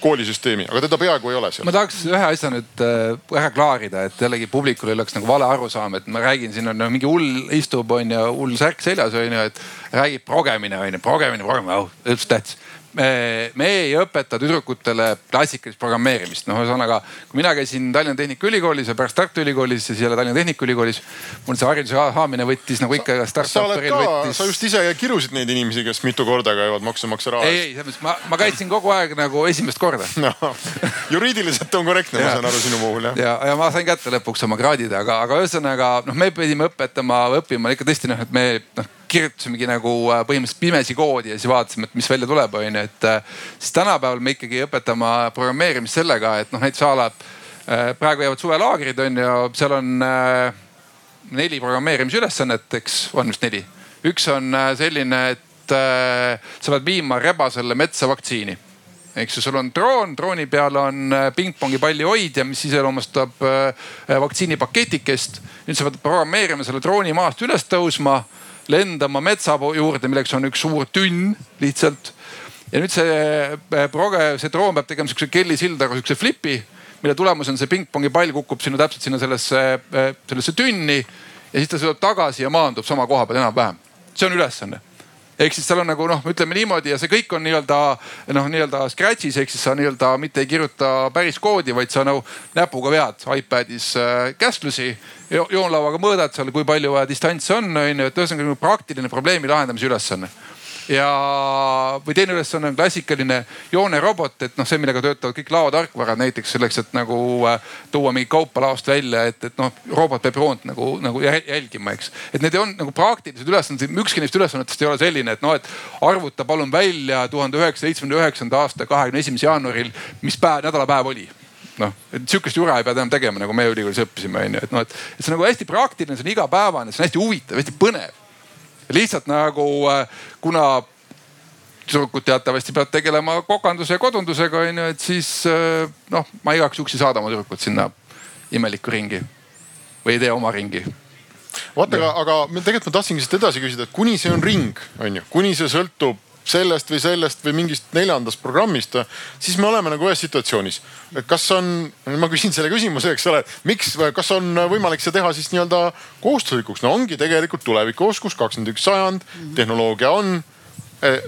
koolisüsteemi, aga teda peaaegu ei ole seal. ma tahaks ühe asja nüüd äh, ära klaarida, et jällegi publikul ei oleks nagu vale arusaam, et ma räägin, siin on mingi hull istub on ju, hull särk seljas on ju, et räägib progemine on ju, progemine, progemine, oh, üldse tähtis me, ei õpeta tüdrukutele klassikalist programmeerimist. noh, ühesõnaga, kui mina käisin Tallinna Tehnikaülikoolis ja pärast Tartu Ülikoolis ja siis jälle Tallinna Tehnikaülikoolis. mul see hariduse saamine võttis nagu ikka startup'eril võttis. sa just ise kirusid neid inimesi, kes mitu korda käivad maksumaksja raha eest. ei, ei, selles mõttes ma, ma käitsin kogu aeg nagu esimest korda no,. juriidiliselt on korrektne, ma saan aru sinu puhul jah. ja, ja ma sain kätte lõpuks oma kraadid, aga, aga ühesõnaga noh, me pidime õpetama, õppima ikka tõesti noh, et me noh kirjutasimegi nagu äh, põhimõtteliselt pimesi koodi ja siis vaatasime, et mis välja tuleb, onju, et äh, siis tänapäeval me ikkagi õpetame programmeerimist sellega, et noh, näiteks a la äh, praegu jäävad suvelaagrid on ju, seal on neli programmeerimisülesannet, eks on vist neli. üks on selline, et sa pead viima rebasele metsa vaktsiini eks ju, sul on droon, drooni peal on pingpongi palli hoidja, mis iseloomustab vaktsiinipaketikest. nüüd sa pead programmeerima selle drooni maast üles tõusma lendama metsa juurde, milleks on üks suur tünn lihtsalt. ja nüüd see äh, proge, see droon peab tegema sihukese Kelly Sildaru sihukese flipi, mille tulemusena see pingpongi pall kukub sinna täpselt sinna sellesse, äh, sellesse tünni ja siis ta sõidab tagasi ja maandub sama koha peal enam-vähem. see on ülesanne ehk siis seal on nagu noh, ütleme niimoodi ja see kõik on nii-öelda noh, nii-öelda scratch'is ehk siis sa nii-öelda mitte ei kirjuta päris koodi, vaid sa nagu näpuga vead iPad'is äh, käsklusi jo. joonlauaga mõõdad seal, kui palju vaja distantsi on, on ju, et ühesõnaga nagu praktiline probleemi lahendamise ülesanne ja, või teine ülesanne on klassikaline joonerobot, et noh, see, millega töötavad kõik laotarkvarad näiteks selleks, et nagu äh, tuua mingit kaupa laost välja, et, et noh, robot peab joont nagu, nagu jälgima, eks. et need on nagu praktilised ülesanded, ükski neist ülesannetest ei ole selline, et noh, et arvuta palun välja tuhande üheksasaja seitsmekümne üheksanda aasta kahekümne esimesel jaanuaril, mis päev, nädalapäev oli noh, et sihukest jura ei pea enam tegema, nagu me ülikoolis õppisime, onju, et noh, et see on nagu hästi praktiline, see on igapäevane, see on hästi huvitav, hästi põnev lihtsalt nagu äh, kuna tüdrukud teatavasti peavad tegelema kokanduse ja kodundusega onju, et siis äh, noh, ma igaks juhuks ei saada oma tüdrukut sinna imelikku ringi või ei tee oma ringi. Vaata, aga, aga tegelikult ma tahtsingi siit edasi küsida, et kuni see on ring, on ju, kuni see sõltub sellest või sellest või mingist neljandast programmist, siis me oleme nagu ühes situatsioonis. et kas on, ma küsin selle küsimuse, eks ole, miks, kas on võimalik see teha siis nii-öelda kohustuslikuks? no ongi tegelikult tulevikuoskus, kakskümmend üks sajand, tehnoloogia on Eh,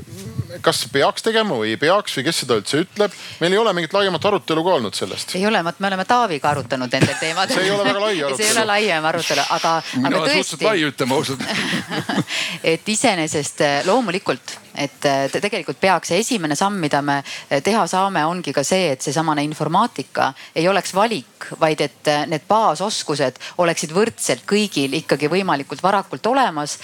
kas peaks tegema või ei peaks või kes seda üldse ütleb? meil ei ole mingit laiemat arutelu ka olnud sellest. ei ole, me oleme Taaviga arutanud nendel teemadel. see ei ole väga lai arutelu. see ei ole laiem arutelu, aga, aga tõesti. lai ütleme ausalt et iseenesest eh, loomulikult et tegelikult peaks see esimene samm, mida me eh, teha saame, ongi ka see, et seesamane informaatika ei oleks valik, vaid et eh, need baasoskused oleksid võrdselt kõigil ikkagi võimalikult varakult olemas.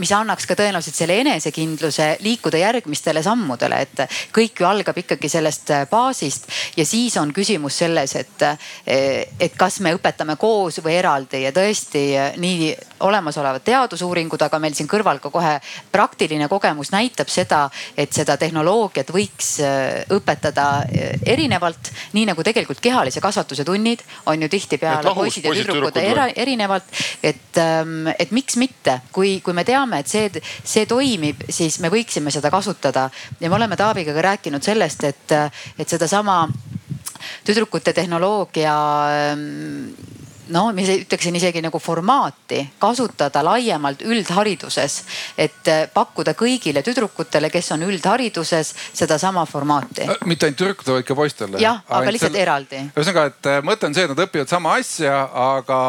Mis annaks ka tõenäoliselt selle enesekindluse liikuda järgmistele sammudele, et kõik ju algab ikkagi sellest baasist ja siis on küsimus selles, et, et kas me õpetame koos või eraldi ja tõesti nii olemasolevad teadusuuringud, aga meil siin kõrval ka kohe praktiline kogemus näitab näitab seda, et seda tehnoloogiat võiks äh, õpetada äh, erinevalt, nii nagu tegelikult kehalise kasvatuse tunnid on ju tihtipeale poisid ja tüdrukud erinevalt. et, ähm, et miks mitte, kui, kui me teame, et see, see toimib, siis me võiksime seda kasutada ja me oleme Taaviga ka rääkinud sellest, et, et sedasama tüdrukute tehnoloogia ähm, no ma ütleksin isegi nagu formaati kasutada laiemalt üldhariduses, et eh, pakkuda kõigile tüdrukutele, kes on üldhariduses, sedasama formaati. Äh, mitte ainult tüdrukutele, vaid ka poistele. jah, aga lihtsalt selle... eraldi. ühesõnaga, et äh, mõte on see, et nad õpivad sama asja, aga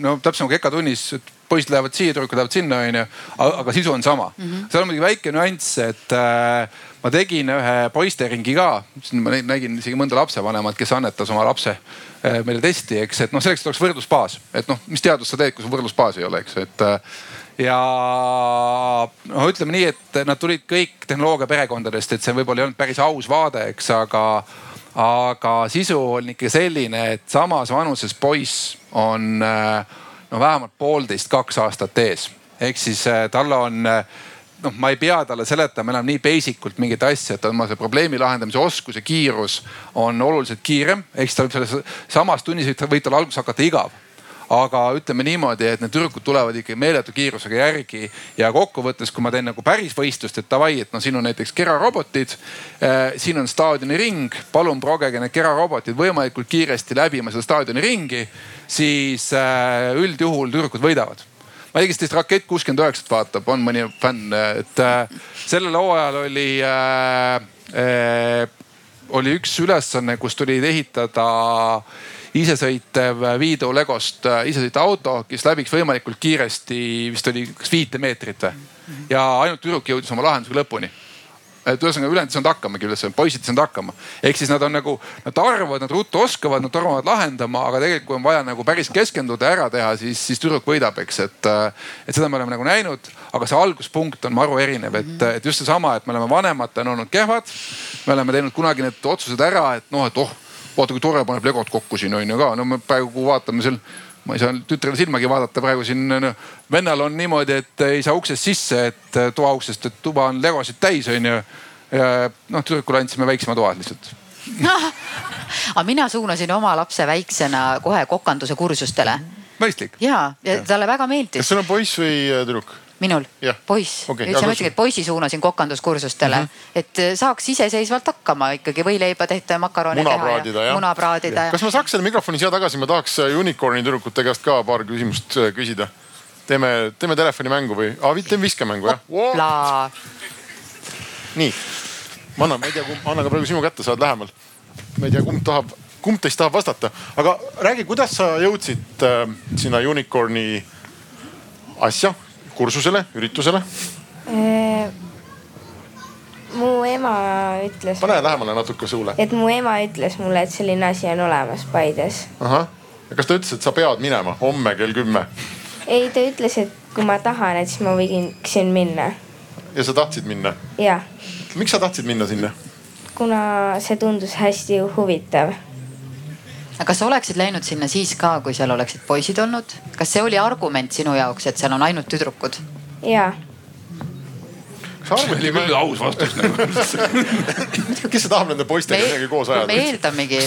no täpselt nagu EKA tunnis poisid lähevad siia, tüdrukud lähevad sinna, onju. aga sisu on sama mm. -hmm. seal on muidugi väike nüanss, et äh, ma tegin ühe poisteringi ka, ma nägin isegi mõnda lapsevanemat, kes annetas oma lapse äh, meile testi, eks, et noh, selleks, oleks võrdlusbaas, et noh, mis teadust sa teed, kui sul võrdlusbaasi ei ole, eks, et äh, ja noh, ütleme nii, et nad tulid kõik tehnoloogia perekondadest, et see võib-olla ei olnud päris aus vaade, eks, aga, aga sisu on ikka selline, et samas vanuses poiss on äh, no vähemalt poolteist, kaks aastat ees. ehk siis äh, tal on äh, noh, ma ei pea talle seletama enam nii basic ult mingit asja, et oma see probleemi lahendamise oskus ja kiirus on oluliselt kiirem. ehk siis ta võib selles samas tunnis võib tal alguses hakata igav aga ütleme niimoodi, et need tüdrukud tulevad ikkagi meeletu kiirusega järgi ja kokkuvõttes, kui ma teen nagu päris võistlust, et davai, et noh, siin on näiteks kerarobotid äh,. siin on staadioniring, palun progege need kerarobotid võimalikult kiiresti läbima seda staadioniringi, siis äh, üldjuhul tüdrukud võidavad ma kes teist Rakett kuuskümmend üheksat vaatab, on mõni fänn, et äh, sellel hooajal oli äh,, äh, oli üks ülesanne, kus tuli ehitada isesõitev Viidu Legost äh, isesõitev auto, kes läbiks võimalikult kiiresti, vist oli kas viite meetrit või. ja ainult tüdruk jõudis oma lahendusega lõpuni et ühesõnaga ülejäänud ei saanud hakkamagi üldse, poisid ei saanud hakkama. ehk siis nad on nagu, nad arvavad, nad ruttu oskavad, nad tormavad lahendama, aga tegelikult kui on vaja nagu päris keskenduda ja ära teha, siis, siis tüdruk võidab, eks, et. et seda me oleme nagu näinud, aga see alguspunkt on maru erinev, et, et just seesama, et me oleme vanematena olnud kehvad. me oleme teinud kunagi need otsused ära, et noh, et oh vaata kui tore, paneb legod kokku siin on ju ka, no me praegu vaatame seal ma ei saa tütrele silmagi vaadata praegu siin no,. vennal on niimoodi, et ei saa uksest sisse, et toa uksest, et tuba on legosid täis, onju. ja noh, tüdrukule andsime väiksema toa lihtsalt aga mina suunasin oma lapse väiksena kohe kokanduse kursustele. mõistlik. ja, ja talle väga meeldis. kas sul on poiss või äh, tüdruk? Minul, poiss okay,. üldse ma ütlengi, et poisi suunasin kokanduskursustele mm, -hmm. et äh, saaks iseseisvalt hakkama ikkagi võileiba tehta ja makaroone muna teha praadida, ja muna praadida. kas ma saaks selle mikrofoni siia tagasi, ma tahaks äh, unicorn'i tüdrukute käest ka paar küsimust küsida. teeme, teeme telefonimängu või ah,, teeme viskemängu jah? Pla. nii, ma annan, ma ei tea, annan ka praegu sinu kätte, saad lähemal. ma ei tea, kumb tahab, kumb teist tahab vastata, aga räägi, kuidas sa jõudsid äh, sinna unicorn'i asja, kursusele, üritusele? mu ema ütles. pane lähemale natuke suule. et mu ema ütles mulle, et selline asi on olemas Paides. ahah, ja kas ta ütles, et sa pead minema homme kell kümme? ei, ta ütles, et kui ma tahan, et siis ma võiksin minna. ja sa tahtsid minna? jah. miks sa tahtsid minna sinna? kuna see tundus hästi huvitav. Aga kas sa oleksid läinud sinna siis ka, kui seal oleksid poisid olnud? kas see oli argument sinu jaoks, et seal on ainult tüdrukud? jaa see oli küll aus vastus nagu kes tahab nende poistega midagi koos ajada? me eeldamegi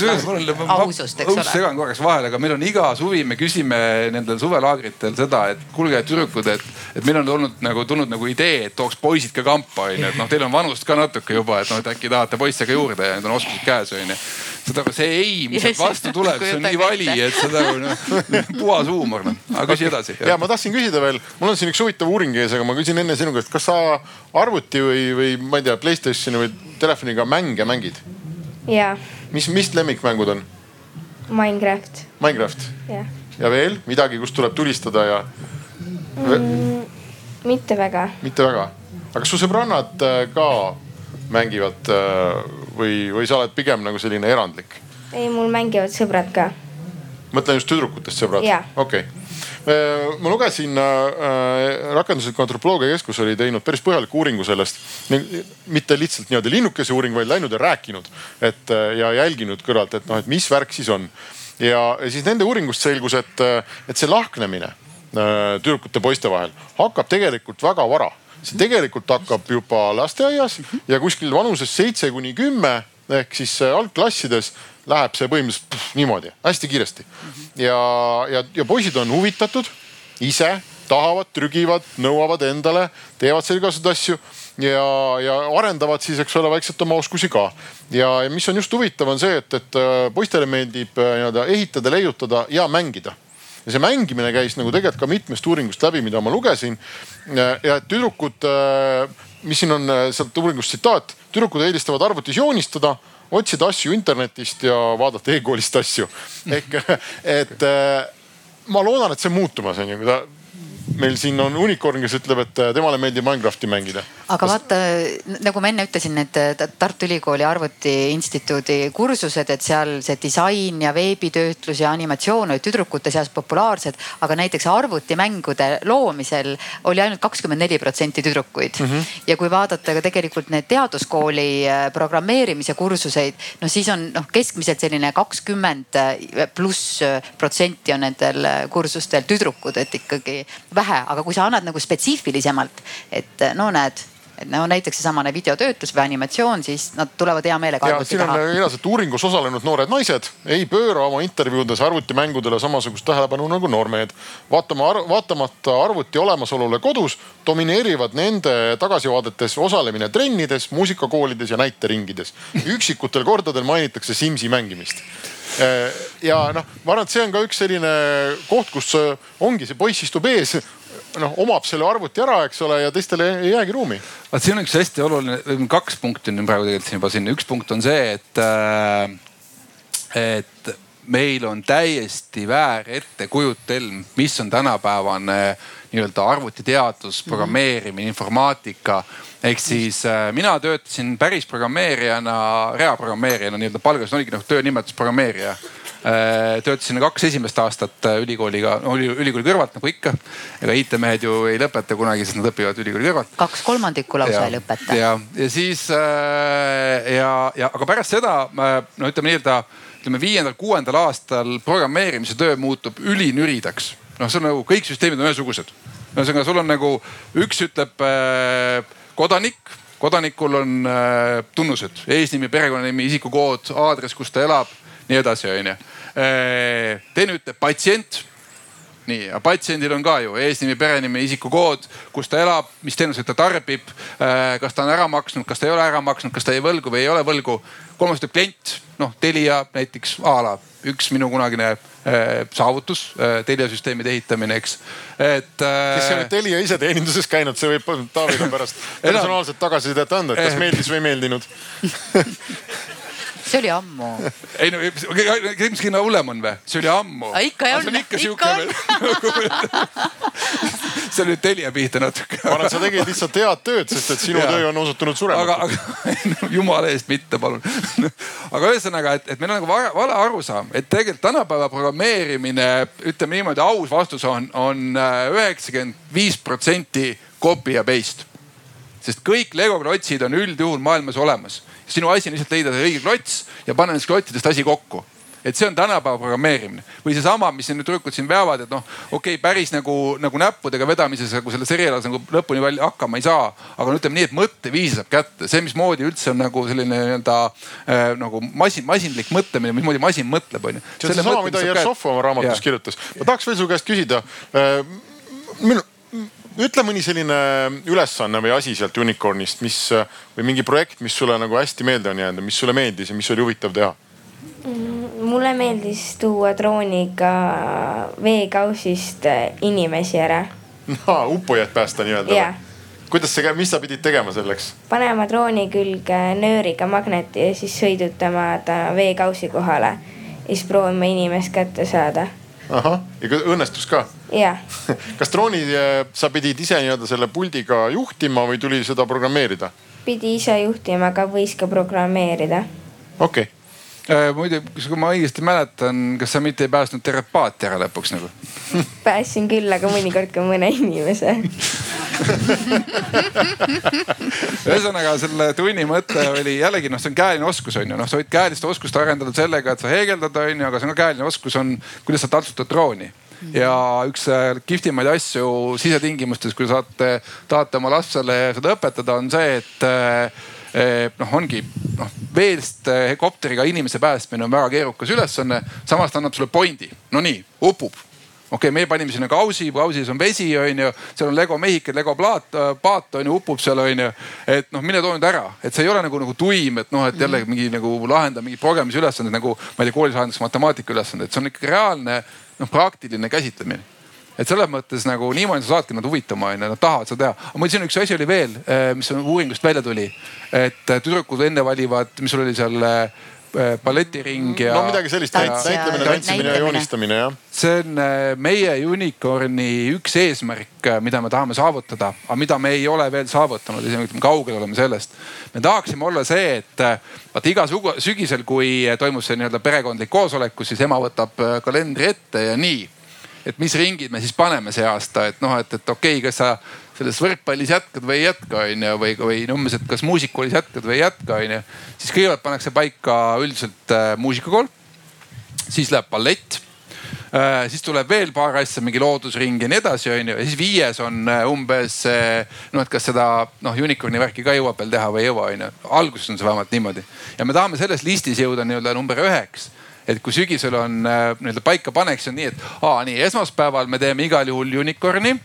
ausust, eks ole. segan korraks vahele, aga meil on iga suvi, me küsime nendel suvelaagritel seda, et kuulge, tüdrukud, et, et meil on olnud nagu tulnud nagu idee, et tooks poisid ka kampa onju, et noh, teil on vanust ka natuke juba, et noh, et äkki tahate poisse ka juurde ja need on oskused käes onju seda, see ei, mis sealt vastu tuleb, see on nii vali, et seda noh, puhas huumor noh. aga küsi edasi. ja ma tahtsin küsida veel, mul on siin üks huvitav uuring ees, aga ma küsin enne sinu käest, kas sa arvuti või, või ma ei tea, Playstationi või telefoniga mänge mängid? jaa. mis, mis lemmikmängud on? Minecraft. Minecraft? jah. ja veel midagi, kus tuleb tulistada ja mm,? mitte väga. mitte väga, aga kas su sõbrannad äh, ka mängivad äh, või, või sa oled pigem nagu selline erandlik? ei, mul mängivad sõbrad ka. mõtlen just tüdrukutest sõbrad? okei okay ma lugesin äh,, rakendusliku antropoloogia keskus oli teinud päris põhjaliku uuringu sellest. mitte lihtsalt nii-öelda linnukese uuring, vaid läinud ja rääkinud, et äh, ja jälginud kõrvalt, et noh, et mis värk siis on. ja, siis nende uuringust selgus, et, äh, et see lahknemine äh, tüdrukute poiste vahel hakkab tegelikult väga vara see tegelikult hakkab juba lasteaias ja kuskil vanuses seitse kuni kümme ehk siis äh, algklassides läheb see põhimõtteliselt pff, niimoodi hästi kiiresti. ja, ja, ja poisid on huvitatud ise, tahavad, trügivad, nõuavad endale, teevad seal igasuguseid asju ja, ja arendavad siis, eks ole, vaikselt oma oskusi ka. ja, mis on just huvitav, on see, et, et äh, poistele meeldib äh, nii-öelda ehitada, leiutada ja mängida ja see mängimine käis nagu tegelikult ka mitmest uuringust läbi, mida ma lugesin. ja et tüdrukud, mis siin on sealt uuringust tsitaat, tüdrukud eelistavad arvutis joonistada otsida asju internetist ja vaadata e-koolist asju. ehk et ma loodan, et see on muutumas on ju, meil siin on unicorn, kes ütleb, et temale meeldib Minecrafti mängida. aga vaata, nagu ma enne ütlesin, need Tartu Ülikooli Arvutiinstituudi kursused, et seal see disain ja veebitöötlus ja animatsioon olid tüdrukute seas populaarsed. aga näiteks arvutimängude loomisel oli ainult kakskümmend neli protsenti tüdrukuid mm. -hmm. ja kui vaadata ka tegelikult need teaduskooli äh, programmeerimise kursuseid, no siis on noh, keskmiselt selline kakskümmend pluss protsenti on nendel kursustel tüdrukud, et ikkagi vähe, aga kui sa annad nagu spetsiifilisemalt, et no näed et no näiteks seesamane videotöötlus või animatsioon, siis nad tulevad hea meelega arvuti taha. siin on kirjas, et uuringus osalenud noored naised ei pööra oma intervjuudes arvutimängudele samasugust tähelepanu nagu noormehed. vaatama, vaatamata arvuti olemasolule kodus, domineerivad nende tagasivaadetes osalemine trennides, muusikakoolides ja näiteringides. üksikutel kordadel mainitakse Simsi mängimist ja noh, ma arvan, et see on ka üks selline koht, kus ongi see poiss istub ees, noh omab selle arvuti ära, eks ole, ja teistele ei jäägi ruumi. vaat siin on üks hästi oluline, kaks punkti on praegu tegelikult siin juba siin, üks punkt on see, et, äh, et meil on täiesti väär ettekujutelm, mis on tänapäevane nii-öelda arvutiteadus, programmeerimine, informaatika. ehk siis äh, mina töötasin päris programmeerijana, reaprogrammeerijana nii-öelda palgas, oligi noh töönimetus programmeerija Äh, töötasin kaks esimest aastat ülikooliga, ülikooli kõrvalt nagu ikka. ega IT-mehed ju ei lõpeta kunagi, sest nad õpivad ülikooli kõrvalt. kaks kolmandikku lausa ei lõpeta. ja, ja siis ja, ja aga pärast seda no ütleme nii-öelda ütleme viiendal-kuuendal aastal programmeerimise töö muutub ülinüridaks. noh, see on nagu kõik süsteemid on ühesugused. ühesõnaga, sul on nagu üks ütleb äh, kodanik kodanikul on äh, tunnused, eesnimi, perekonnanimi, isikukood, aadress, kus ta elab nii edasi, onju. teine ütleb patsient nii, aga patsiendil on ka ju eesnimi, perenimi, isikukood, kus ta elab, mis teenuseid ta tarbib, kas ta on ära maksnud, kas ta ei ole ära maksnud, kas ta jäi võlgu või ei ole võlgu. kolmas ütleb klient, noh Telia näiteks a la üks minu kunagine saavutus, Telia süsteemide ehitamine, eks, et. kes ei ole Telia iseteeninduses käinud, see võib Taavile pärast personaalset tagasisidet anda, et kas meeldis või ei meeldinud see oli ammu. ei no, mis kõige hullem on või? see oli ammu. ikka on. see on ikka sihuke veel. see on nüüd Telia pihta natuke. ma arvan, et sa tegid lihtsalt head tööd, sest et sinu ja. töö on osutunud surematuks. aga, aga jumala eest mitte, palun. aga ühesõnaga, et, et meil on nagu vale arusaam, et tegelikult tänapäeva programmeerimine, ütleme niimoodi, aus vastus on, on äh, üheksakümmend viis protsenti copy ja paste sest kõik Lego klotsid on üldjuhul maailmas olemas sinu asi on lihtsalt leida see õige klots ja panna nendest klottidest asi kokku et see on tänapäeva programmeerimine või seesama, mis need tüdrukud siin veavad, et noh, okei okay,, päris nagu, nagu näppudega vedamises nagu selles erialas nagu lõpuni välja hakkama ei saa. aga no ütleme nii, et mõtteviisi saab kätte, see, mismoodi üldse on nagu selline nii-öelda äh, nagu masin, masinlik mõtlemine, mismoodi masin mõtleb, onju. see on seesama, mida Jeršov oma raamatus ja. kirjutas. ma tahaks veel su käest küsida äh,. minu ütle mõni selline ülesanne või asi sealt Unicornist, mis või mingi projekt, mis sulle nagu hästi meelde on jäänud ja mis sulle meeldis ja mis oli huvitav teha mm,? mulle meeldis tuua drooniga veekausist inimesi ära. no uppujaid päästa nii-öelda yeah.? kuidas see käib, mis sa pidid tegema selleks? panema drooni külge nööriga magneti ja siis sõidutama ta veekausi kohale ja siis proovima inimest kätte saada ahah, ja õnnestus ka? jah. kas drooni äh, sa pidid ise nii-öelda selle puldiga juhtima või tuli seda programmeerida? pidi ise juhtima, aga võis ka programmeerida. okei okay äh,. muidu, kui ma õigesti mäletan, kas sa mitte ei päästnud tervet paati ära lõpuks nagu? päästsin küll, aga mõnikord ka mõne inimese ühesõnaga selle tunni mõte oli jällegi noh, see on käeline oskus on ju, noh sa võid käelist oskust arendada sellega, et sa heegeldad on ju, aga see on ka käeline oskus on, kuidas sa taltsutad drooni ja üks äh, kihvtimaid asju sisetingimustes, kui saate, tahate oma lapsele seda õpetada, on see, et äh, noh, ongi noh veest helikopteriga inimese päästmine on väga keerukas ülesanne, samas ta annab sulle pointi, no nii, upub. Okei okay,, meie panime sinna kausi, kausis on vesi, onju, seal on Lego mehikid, Lego plaat, paat onju, upub seal onju. et noh, mine too nüüd ära, et see ei ole nagu, nagu tuim, et noh, et jälle mingi nagu lahenda mingi progemise ülesanded nagu ma ei tea, koolis lahendatakse matemaatika ülesanded, see on ikkagi reaalne noh, praktiline käsitlemine et selles mõttes nagu niimoodi sa saadki nad huvitama onju, nad tahavad seda teha. aga mul siin üks asi oli veel, eh, mis on uuringust välja tuli, et tüdrukud enne valivad, mis sul oli seal balletiring ja. no midagi sellist, näitlemine, tantsimine ja joonistamine jah. see on meie Unicorni üks eesmärk, mida me tahame saavutada, aga mida me ei ole veel saavutanud, isegi ütleme kaugel oleme sellest. me tahaksime olla see, et vaata iga sügisel, kui toimub see nii-öelda perekondlik koosolek, kus siis ema võtab kalendri ette ja nii et mis ringid me siis paneme see aasta, et noh, et, et okei okay,, kas sa selles võrkpallis jätkad või ei jätka, onju, või, või umbes, et kas muusikakoolis jätkad või ei jätka, onju. siis kõigepealt pannakse paika üldiselt äh, muusikakool, siis läheb ballett äh,. siis tuleb veel paar asja, mingi loodusring ja nii edasi, onju. ja siis viies on äh, umbes noh, et kas seda noh, unicorn'i värki ka jõuab veel teha või ei jõua, onju. alguses on see vähemalt niimoodi. ja me tahame selles listis jõuda nii-öelda number üheks et kui sügisel on äh, nii-öelda paika paneks, on nii, et aa, nii esmaspäeval me teeme igal juhul unicorn'i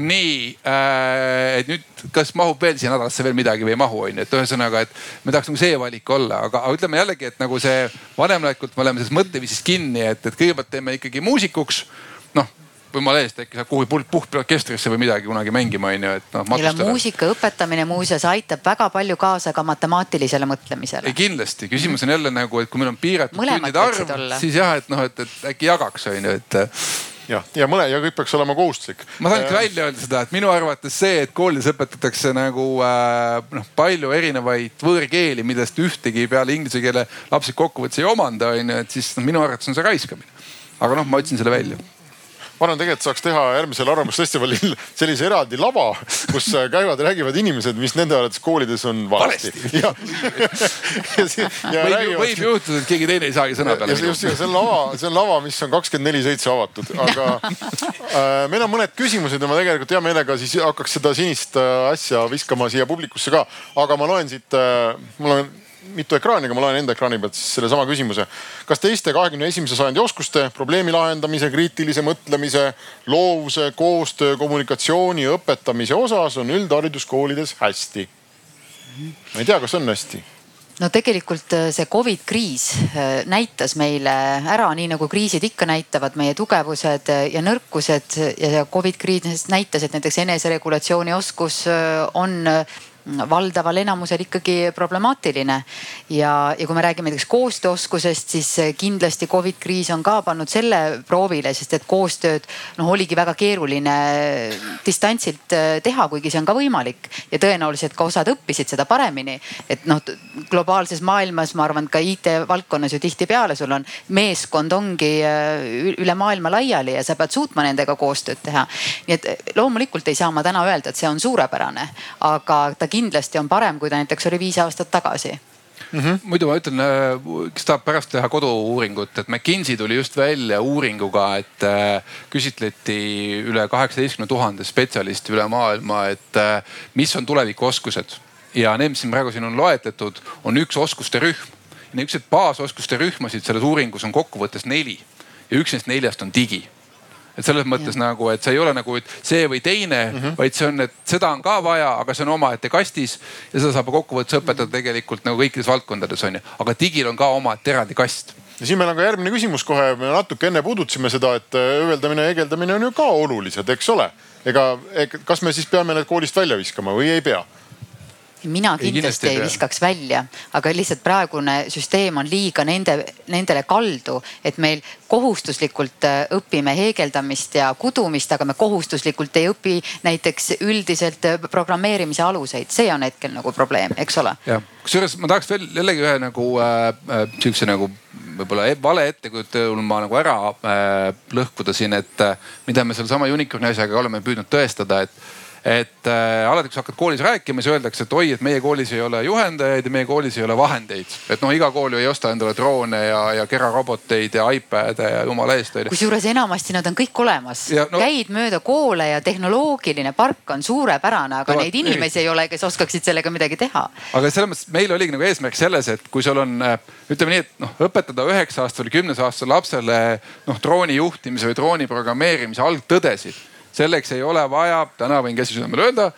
nii äh,, et nüüd, kas mahub veel siia nädalasse veel midagi või ei mahu, onju, et ühesõnaga, et me tahaks nagu see valik olla, aga ütleme jällegi, et nagu see vanemlikult me oleme selles mõtteviisis kinni, et, et kõigepealt teeme ikkagi muusikuks. noh, jumala eest, äkki saab kuhugi puhkorkestrisse või midagi kunagi mängima onju, et noh. ja muusika õpetamine muuseas aitab väga palju kaasa ka matemaatilisele mõtlemisele. kindlasti, küsimus on jälle nagu, et kui meil on piiratud tundide arv, siis jah, et noh, et, et äkki jagaks onju, et jah, ja mõne ja kõik peaks olema kohustuslik. ma tahan ikka välja öelda seda, et minu arvates see, et koolis õpetatakse nagu äh, noh, palju erinevaid võõrkeeli, millest ühtegi peale inglise keele lapsed kokkuvõttes ei omanda, onju, et siis noh, minu arvates on see raiskamine. aga noh, ma ütlesin selle välja ma arvan, tegelikult saaks teha järgmisel Arvamusfestivalil sellise eraldi lava, kus käivad, räägivad inimesed, mis nende arvates koolides on valesti. ja, ja, ja võib, räägivad... võib juhtuda, et keegi teine ei saagi sõna peale. just, ja see on lava, see on lava, mis on kakskümmend neli seitse avatud, aga äh, meil on mõned küsimused ja ma tegelikult hea meelega siis hakkaks seda sinist äh, asja viskama siia publikusse ka. aga ma loen siit äh,, mul on mitu ekraani, aga ma loen enda ekraani pealt siis sellesama küsimuse. kas teiste kahekümne esimese sajandi oskuste, probleemi lahendamise, kriitilise mõtlemise, loovuse, koostöö, kommunikatsiooni õpetamise osas on üldhariduskoolides hästi? ma ei tea, kas on hästi no tegelikult äh, see Covid kriis äh, näitas meile ära, nii nagu kriisid ikka näitavad, meie tugevused ja nõrkused ja Covid kriis näitas, et näiteks eneseregulatsiooni oskus on valdaval enamusel ikkagi problemaatiline. ja, ja kui me räägime näiteks koostööoskusest, siis kindlasti Covid kriis on ka pannud selle proovile, sest et koostööd noh, oligi väga keeruline distantsilt äh, teha, kuigi see on ka võimalik ja tõenäoliselt ka osad õppisid seda paremini. et noh, globaalses maailmas ma arvan, ka IT valdkonnas ju tihtipeale sul on meeskond ongi äh, üle maailma laiali ja sa pead suutma nendega koostööd teha. nii et loomulikult ei saa ma täna öelda, et see on suurepärane, aga ta kindlasti on parem, kui ta näiteks oli viis aastat tagasi Mm -hmm. muidu ma ütlen, äh, kes tahab pärast teha koduuuringut, et McKinsey tuli just välja uuringuga, et äh, küsitleti üle kaheksateistkümne tuhande spetsialisti üle maailma, et äh, mis on tulevikuoskused. ja need, mis siin praegu siin on loetletud, on üks oskuste rühm. niisuguseid baasoskuste rühmasid selles uuringus on kokkuvõttes neli ja üks neist neljast on digi et selles mõttes ja. nagu, et see ei ole nagu see või teine mm, -hmm. vaid see on, et seda on ka vaja, aga see on omaette kastis ja seda saab kokkuvõttes õpetada tegelikult nagu kõikides valdkondades on ju, aga digil on ka omaette eraldi kast ja siin meil on ka järgmine küsimus kohe, me natuke enne puudutasime seda, et ööveldamine ja hegeldamine on ju ka olulised, eks ole. ega, kas me siis peame need koolist välja viskama või ei pea? Mina kindlasti ei, kindlasti ei viskaks välja, aga lihtsalt praegune süsteem on liiga nende, nendele kaldu, et meil kohustuslikult äh, õpime heegeldamist ja kudumist, aga me kohustuslikult ei õpi näiteks üldiselt äh, programmeerimise aluseid, see on hetkel nagu probleem, eks ole. jah, kusjuures ma tahaks veel jällegi ühe nagu äh, äh sihukese nagu võib-olla e-, vale ettekujutulma nagu ära äh, lõhkuda siin, et äh, mida me sellesama unicorn'i asjaga oleme püüdnud tõestada, et et äh, alati, kui sa hakkad koolis rääkima, siis öeldakse, et oi, et meie koolis ei ole juhendajaid ja meie koolis ei ole vahendeid. et noh, iga kool ju ei osta endale droone ja, ja keraroboteid ja iPad'e ja jumala eest onju. kusjuures enamasti nad on kõik olemas. No, käid mööda koole ja tehnoloogiline park on suurepärane, aga no, neid inimesi ei. ei ole, kes oskaksid sellega midagi teha. aga selles mõttes meil oligi nagu eesmärk selles, et kui sul on äh, ütleme nii, et noh, õpetada üheksa aastasele kümnes aastasele lapsele noh drooni juhtimise või drooni programmeerimise algtõdesid selleks ei ole vaja, täna võin käsi südamele öelda,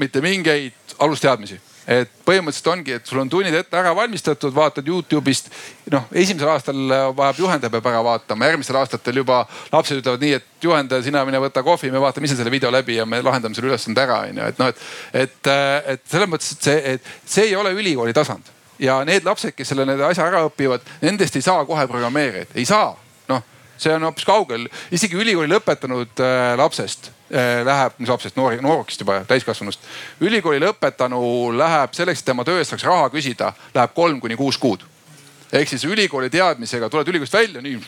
mitte mingeid alusteadmisi et põhimõtteliselt ongi, et sul on tunnid ette ära valmistatud, vaatad Youtube'ist. noh, esimesel aastal vajab juhendaja peab ära vaatama, järgmistel aastatel juba lapsed ütlevad nii, et juhendaja, sina mine võta kohvi, me vaatame ise selle video läbi ja me lahendame selle ülesande ära, onju. et noh, et, et, et selles mõttes, et see, et see ei ole ülikooli tasand ja need lapsed, kes selle asja ära õpivad, nendest ei saa kohe programmeerijaid, ei saa see on hoopis kaugel, isegi ülikooli lõpetanud äh, lapsest äh, läheb, mis lapsest, noor, noorukist juba, täiskasvanust. ülikooli lõpetanu läheb selleks, et tema töö eest saaks raha küsida, läheb kolm kuni kuus kuud. ehk siis ülikooli teadmisega tuled ülikoolist välja, nii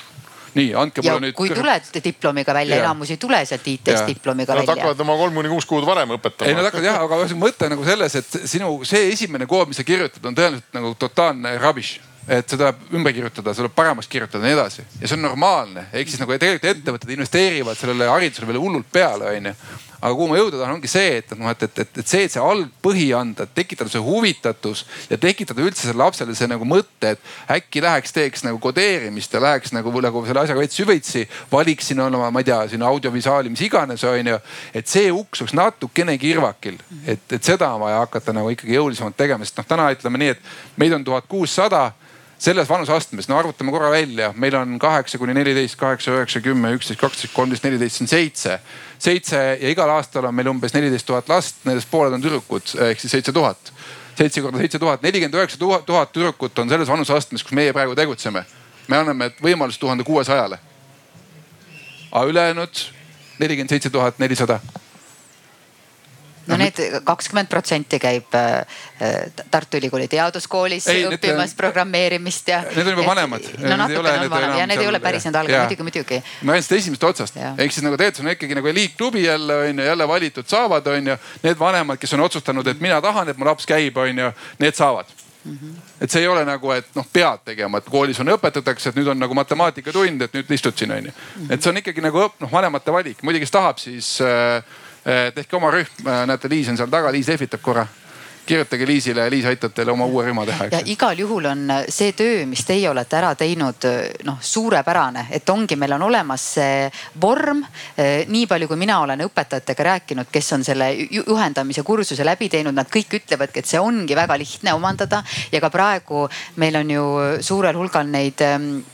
nii, andke mulle nüüd. kui tuled diplomiga välja, enamus ei tule sealt IT-st diplomiga välja. Nad hakkavad oma kolm kuni kuus kuud varem õpetama. ei, nad hakkavad jah, aga mõte nagu selles, et sinu see esimene kood, mis sa kirjutad, on tõenäoliselt nagu totaalne rubbish et seda tuleb ümber kirjutada, seda tuleb paremaks kirjutada ja nii edasi. ja see on normaalne, ehk siis nagu tegelikult ettevõtted investeerivad sellele haridusele veel hullult peale, onju aga kuhu ma jõuda tahan, ongi see, et noh, et, et, et, et see, et see algpõhi anda, tekitada see huvitatus ja tekitada üldse sellele lapsele see nagu mõte, et äkki läheks, teeks nagu kodeerimist ja läheks nagu, nagu selle asjaga veits süvitsi. valiks siin oma, ma ei tea, siin audiovisuaali, mis iganes on ju. et see uks oleks natukene kirvakil, et, et seda on vaja hakata nagu ikkagi jõulisemalt tegema, sest noh, täna ütleme nii, et meid on tuhat kuussada selles vanuseastmes, no arvutame korra välja, meil on kaheksa kuni neliteist, kaheksa, üheksa, kümme, üksteist, kaksteist, kolmteist, neliteist, see on seitse. seitse ja igal aastal on meil umbes neliteist tuhat last, nendest pooled on tüdrukud ehk siis seitse tuhat. seitse korda seitse tuhat, nelikümmend üheksa tuhat tüdrukut on selles vanuseastmes, kus meie praegu tegutseme. me anname võimalust tuhande kuuesajale. aga ülejäänud nelikümmend seitse tuhat nelisada no need kakskümmend protsenti käib äh, Tartu Ülikooli teaduskoolis ei, õppimas need, programmeerimist ja. Need on juba vanemad. no natukene on vanemad ja need ei ole päris need algajad, muidugi, muidugi. ma räägin seda esimesest otsast, ehk siis nagu tegelikult see on ikkagi nagu eliitklubi jälle on ju, jälle valitud saavad, on ju. Need vanemad, kes on otsustanud, et mina tahan, et mu laps käib, on ju, need saavad Mm -hmm. et see ei ole nagu, et noh, pead tegema, et koolis on, õpetatakse, et nüüd on nagu matemaatikatund, et nüüd istud siin onju. Mhm. et see on ikkagi nagu noh, vanemate valik, muidugi kes tahab, siis äh, tehke oma rühm, eh, näete, Liis on seal taga, Liis lehvitab korra. kirjutage Liisile ja Liis aitab teile oma uue rühma teha. ja igal juhul on see töö, mis teie olete ära teinud, noh suurepärane, et ongi, meil on olemas see vorm. nii palju, kui mina olen õpetajatega rääkinud, kes on selle juhendamise kursuse läbi teinud, nad kõik ütlevadki, et see ongi väga lihtne omandada ja ka praegu meil on ju suurel hulgal neid Äh,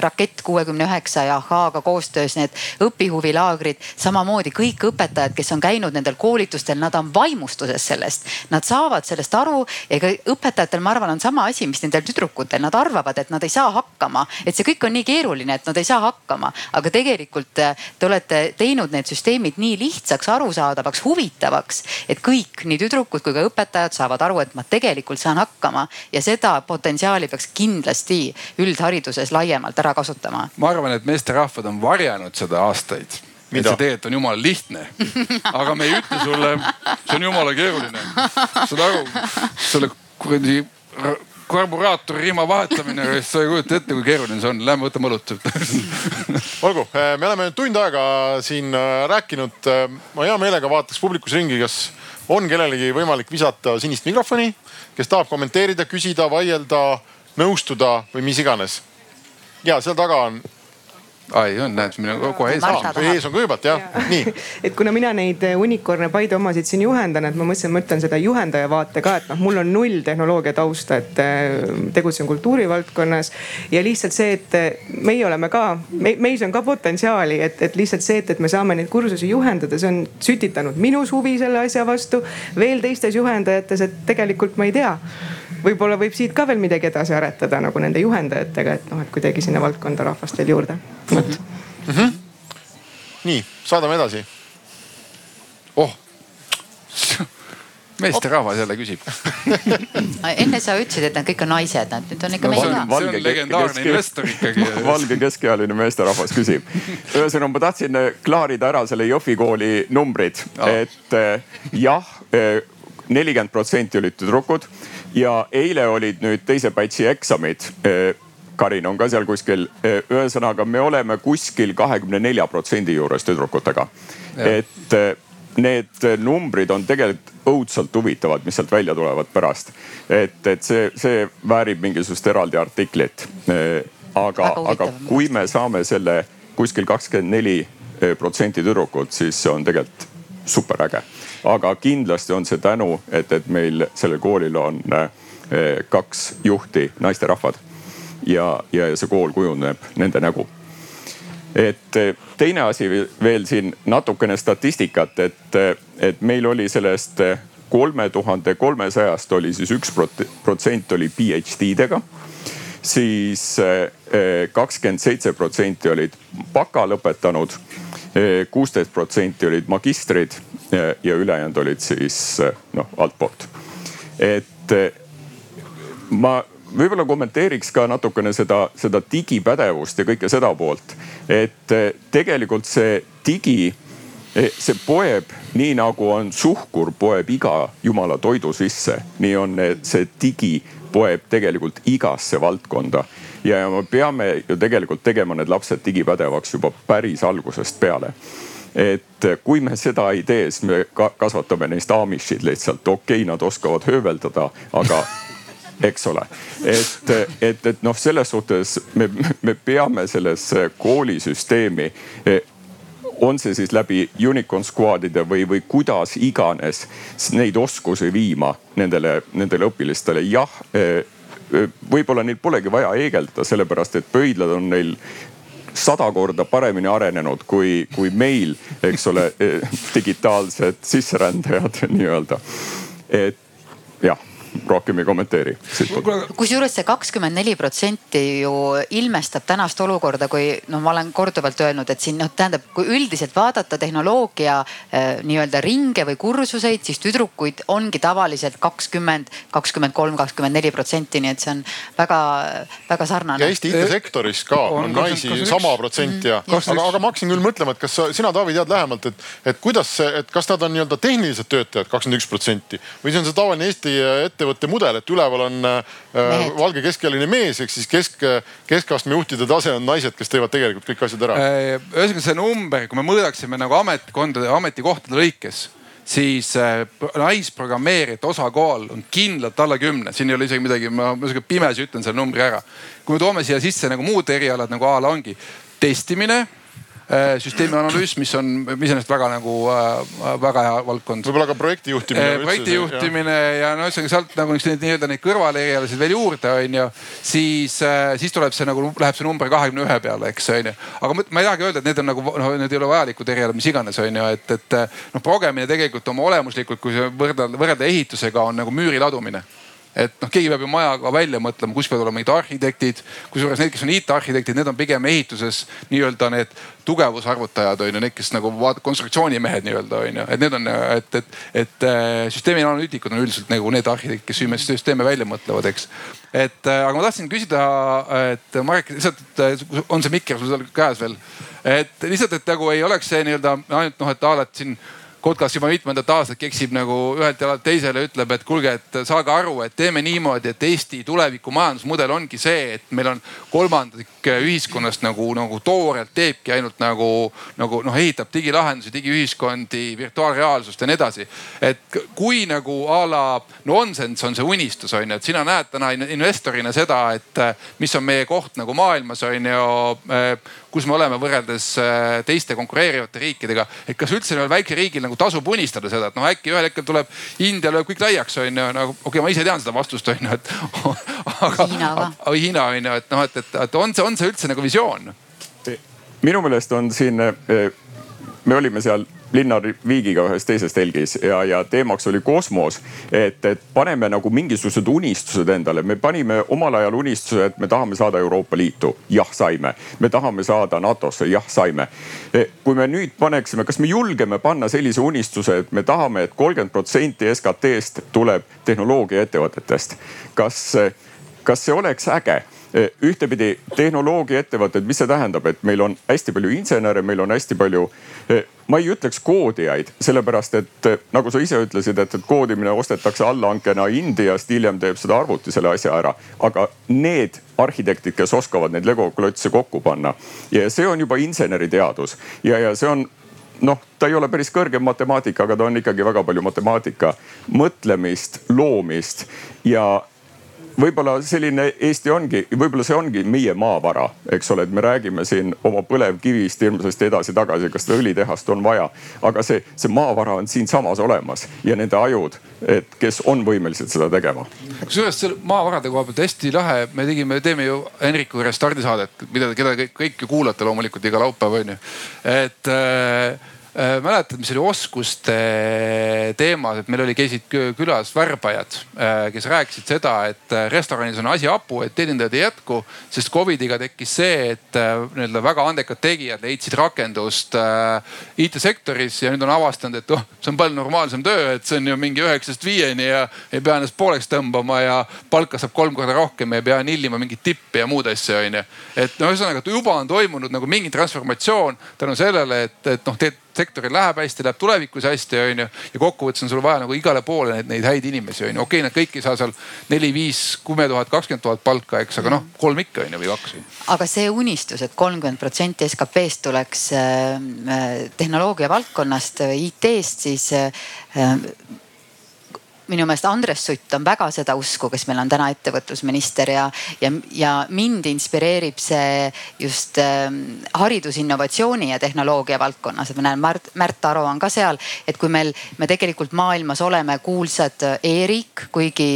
rakett kuuekümne üheksa ja Ahhaaga koostöös need õpihuvilaagrid. samamoodi kõik õpetajad, kes on käinud nendel koolitustel, nad on vaimustuses sellest. Nad saavad sellest aru ja ka õpetajatel, ma arvan, on sama asi, mis nendel tüdrukutel, nad arvavad, et nad ei saa hakkama. et see kõik on nii keeruline, et nad ei saa hakkama, aga tegelikult äh, te olete teinud need süsteemid nii lihtsaks, arusaadavaks, huvitavaks, et kõik, nii tüdrukud kui ka õpetajad saavad aru, et ma tegelikult saan hakkama ja seda potentsiaali peaks kindlasti üldhariduses laiendama laiemalt ära kasutama. ma arvan, et meesterahvad on varjanud seda aastaid. et see tegelikult on jumala lihtne. aga me ei ütle sulle, see on jumala keeruline. saad aru, selle kuradi karburaatori rihma vahetamine, sa ei kujuta ette, kui keeruline see on. Lähme võtame õlut olgu, eh, me oleme nüüd tund aega siin eh, rääkinud. Eh, ma hea meelega vaataks publikus ringi, kas on kellelegi võimalik visata sinist mikrofoni, kes tahab kommenteerida, küsida, vaielda, nõustuda või mis iganes ja seal taga on ai on, näed, minu kogu ees ees on kõigepealt jah ja., nii. et kuna mina neid eh, unicorn'e Paide omasid siin juhendan, et ma mõtlesin, ma ütlen seda juhendaja vaate ka, et noh, mul on null tehnoloogia tausta, et eh, tegutsen kultuurivaldkonnas. ja lihtsalt see, et eh, meie oleme ka me,, meis on ka potentsiaali, et, et lihtsalt see, et, et me saame neid kursusi juhendada, see on sütitanud minus huvi selle asja vastu. veel teistes juhendajates, et tegelikult ma ei tea võib-olla võib siit ka veel midagi edasi aretada nagu nende juhendajatega, et noh, et kuidagi sinna valdkonda rahvast veel juurde vot mm. -hmm. nii, saadame edasi. oh meesterahvas jälle küsib enne sa ütlesid, et nad kõik on naised, nad nüüd on ikka no, mehed ka. see on legendaarne investor ikkagi valge keskealine meesterahvas küsib. ühesõnaga, ma tahtsin klaarida ära selle Jõhvi kooli numbrid oh., et eh, jah, eh, nelikümmend protsenti olid tüdrukud ja eile olid nüüd teise batch'i eksamid. Karin on ka seal kuskil. Ühesõnaga, me oleme kuskil kahekümne nelja protsendi juures tüdrukutega. et eh, need numbrid on tegelikult õudselt huvitavad, mis sealt välja tulevad pärast. et, et see, see väärib mingisugust eraldi artiklit. aga, aga kui me saame selle kuskil kakskümmend neli protsenti tüdrukud, siis see on tegelikult super äge aga kindlasti on see tänu, et, et meil sellel koolil on kaks juhti, naisterahvad. Ja, ja see kool kujuneb nende nägu. et eh, teine asi veel siin natukene statistikat, et, eh, et meil oli sellest kolme tuhande kolmesajast oli siis üks protsent oli PhD-dega siis kakskümmend seitse protsenti olid baka lõpetanud kuusteist protsenti olid magistrid ja ülejäänud olid siis noh altpoolt. et ma võib-olla kommenteeriks ka natukene seda, seda digipädevust ja kõike seda poolt. et tegelikult see digi, see poeb nii nagu on suhkur poeb iga jumala toidu sisse, nii on see digi poeb tegelikult igasse valdkonda ja, me peame ju tegelikult tegema need lapsed digipädevaks juba päris algusest peale et kui me seda ei tee, siis me kasvatame neist Amishid lihtsalt, okei okay,, nad oskavad hööveldada, aga eks ole, et, et, et noh, selles suhtes me, me peame selles koolisüsteemi on see siis läbi unicorn squad'ide või, või kuidas iganes neid oskusi viima nendele, nendele õpilastele. jah võib-olla neil polegi vaja heegeldada, sellepärast et pöidlad on neil sada korda paremini arenenud kui, kui meil, eks ole, digitaalsed sisserändajad nii-öelda. et jah rohkem ei kommenteeri. kusjuures see kakskümmend neli protsenti ju ilmestab tänast olukorda, kui noh, ma olen korduvalt öelnud, et siin noh, tähendab, kui üldiselt vaadata tehnoloogia äh, nii-öelda ringe või kursuseid, siis tüdrukuid ongi tavaliselt kakskümmend, kakskümmend kolm, kakskümmend neli protsenti, nii et see on väga-väga sarnane. ja Eesti IT-sektoris ka on, on naisi sama protsent ja mm, aga, aga ma hakkasin küll mõtlema, et kas sa, sina, Taavi, tead lähemalt, et, et kuidas see, et kas nad on nii-öelda tehnilised töötajad, kakskümmend üks protsenti või see on see tavaline Eesti ettevõte ettevõtte mudel, et üleval on äh, valge keskealine mees ehk siis kesk, keskastme juhtide tase on naised, kes teevad tegelikult kõik asjad ära. Äh, ühesõnaga see number, kui me mõõdaksime nagu ametkondade, ametikohtade lõikes siis äh, naisprogrammeerijate osakaal on kindlalt alla kümne, siin ei ole isegi midagi, ma sihuke pimesi ütlen selle numbri ära. kui me toome siia sisse nagu muud erialad nagu a la ongi testimine süsteemi analüüs, mis on iseenesest väga nagu äh, väga hea valdkond. võib-olla ka projekti juhtimine. Äh, projekti juhtimine ja, no ühesõnaga sealt nagu nii-öelda neid kõrvalerialasid veel juurde on ju. siis, siis tuleb see nagu läheb see number kahekümne ühe peale, eks on ju. aga ma ei tahagi öelda, et need on nagu noh, need ei ole vajalikud erialad, mis iganes on ju, et, et noh, progemine tegelikult oma olemuslikult, kui võrrelda, võrrelda ehitusega on nagu müüri ladumine et noh, keegi peab ju maja ka välja mõtlema, kus peavad olema mingid arhitektid. kusjuures need, kes on IT-arhitektid, need on pigem ehituses nii-öelda need tugevusarvutajad on ju, need, kes nagu vaat-, konstruktsioonimehed nii-öelda on ju, et need on, et, et, et äh, süsteemi analüütikud on üldiselt nagu need arhitektid, kes süsteeme välja mõtlevad, eks. et äh, aga ma tahtsin küsida, et Marek lihtsalt, on see mikker sul seal käes veel? et lihtsalt, et nagu ei oleks see nii-öelda ainult noh, et a la, et siin Kotkas juba mitmendat aastat keksib nagu ühelt jalalt teisele, ütleb, et kuulge, et saage aru, et teeme niimoodi, et Eesti tuleviku majandusmudel ongi see, et meil on kolmandik ühiskonnast nagu, nagu toorelt teebki ainult nagu, nagu noh, ehitab digilahendusi, digiühiskondi, virtuaalreaalsust ja nii edasi. et kui nagu a la nonsense on see unistus on ju, et sina näed täna investorina seda, et mis on meie koht nagu maailmas on ju kus me oleme võrreldes äh, teiste konkureerivate riikidega. et kas üldse veel väikeriigil nagu tasub unistada seda, et noh äkki ühel hetkel tuleb India lööb kõik laiaks on ju, nagu okei okay,, ma ise tean seda vastust on ju, et aga. Hiina ka. Hiina on ju, et noh, et, et, et on see, on see üldse nagu visioon? minu meelest on siin, äh, me olime seal Linnar Viigiga ühes teises telgis ja, ja teemaks oli kosmos. et, et paneme nagu mingisugused unistused endale, me panime omal ajal unistuse, et me tahame saada Euroopa Liitu, jah saime. me tahame saada NATO-sse, jah saime. E, kui me nüüd paneksime, kas me julgeme panna sellise unistuse, et me tahame et, et kolmkümmend protsenti SKT-st tuleb tehnoloogiaettevõtetest. kas, kas see oleks äge? Eh, ühtepidi tehnoloogiaettevõtted, mis see tähendab, et meil on hästi palju insenere, meil on hästi palju, eh, ma ei ütleks koodijaid, sellepärast et eh, nagu sa ise ütlesid, et, koodimine ostetakse allhankena Indiast, hiljem teeb seda arvuti selle asja ära. aga need arhitektid, kes oskavad neid Lego klotse kokku panna ja see on juba inseneriteadus ja, ja see on noh, ta ei ole päris kõrge matemaatika, aga ta on ikkagi väga palju matemaatika, mõtlemist, loomist ja võib-olla selline Eesti ongi, võib-olla see ongi meie maavara, eks ole, et me räägime siin oma põlevkivist hirmsasti edasi-tagasi, kas seda õlitehast on vaja. aga see, see maavara on siinsamas olemas ja nende ajud, et kes on võimelised seda tegema. kusjuures selle maavarade koha pealt hästi lahe, me tegime, teeme ju Henrikuga restardisaadet, mida, keda kõik, kõik ju kuulate loomulikult iga laupäev on ju. et Äh, mäletad, mis oli oskuste teemas, et meil oli, käisid külas värbajad, äh, kes rääkisid seda, et äh, restoranis on asi hapu, et teenindajaid ei jätku. sest Covidiga tekkis see, et nii-öelda väga andekad tegijad leidsid rakendust IT-sektoris ja nüüd on avastanud, et oh, see on palju normaalsem töö, et see on ju mingi üheksast viieni ja ei pea ennast pooleks tõmbama ja palka saab kolm korda rohkem ja ei pea nillima mingit tippi ja muud asja onju. et no ühesõnaga juba on toimunud nagu mingi transformatsioon tänu sellele, et, et noh, teed sektoril läheb hästi, läheb tulevikus hästi, onju. ja kokkuvõttes on sul vaja nagu igale poole neid, neid häid inimesi, onju. okei okay,, nad kõik ei saa seal neli, viis, kümme tuhat, kakskümmend tuhat palka, eks, aga noh, kolm ikka onju või kaks. aga see unistus, et kolmkümmend protsenti SKP-st tuleks äh, äh tehnoloogia valdkonnast, IT-st, siis äh, minu meelest Andres Sutt on väga seda usku, kes meil on täna ettevõtlusminister ja, ja, ja mind inspireerib see just äh, haridusinnovatsiooni ja tehnoloogia valdkonnas, et ma näen Märt, Märt Aro on ka seal, et kui meil, me tegelikult maailmas oleme kuulsad e-riik, kuigi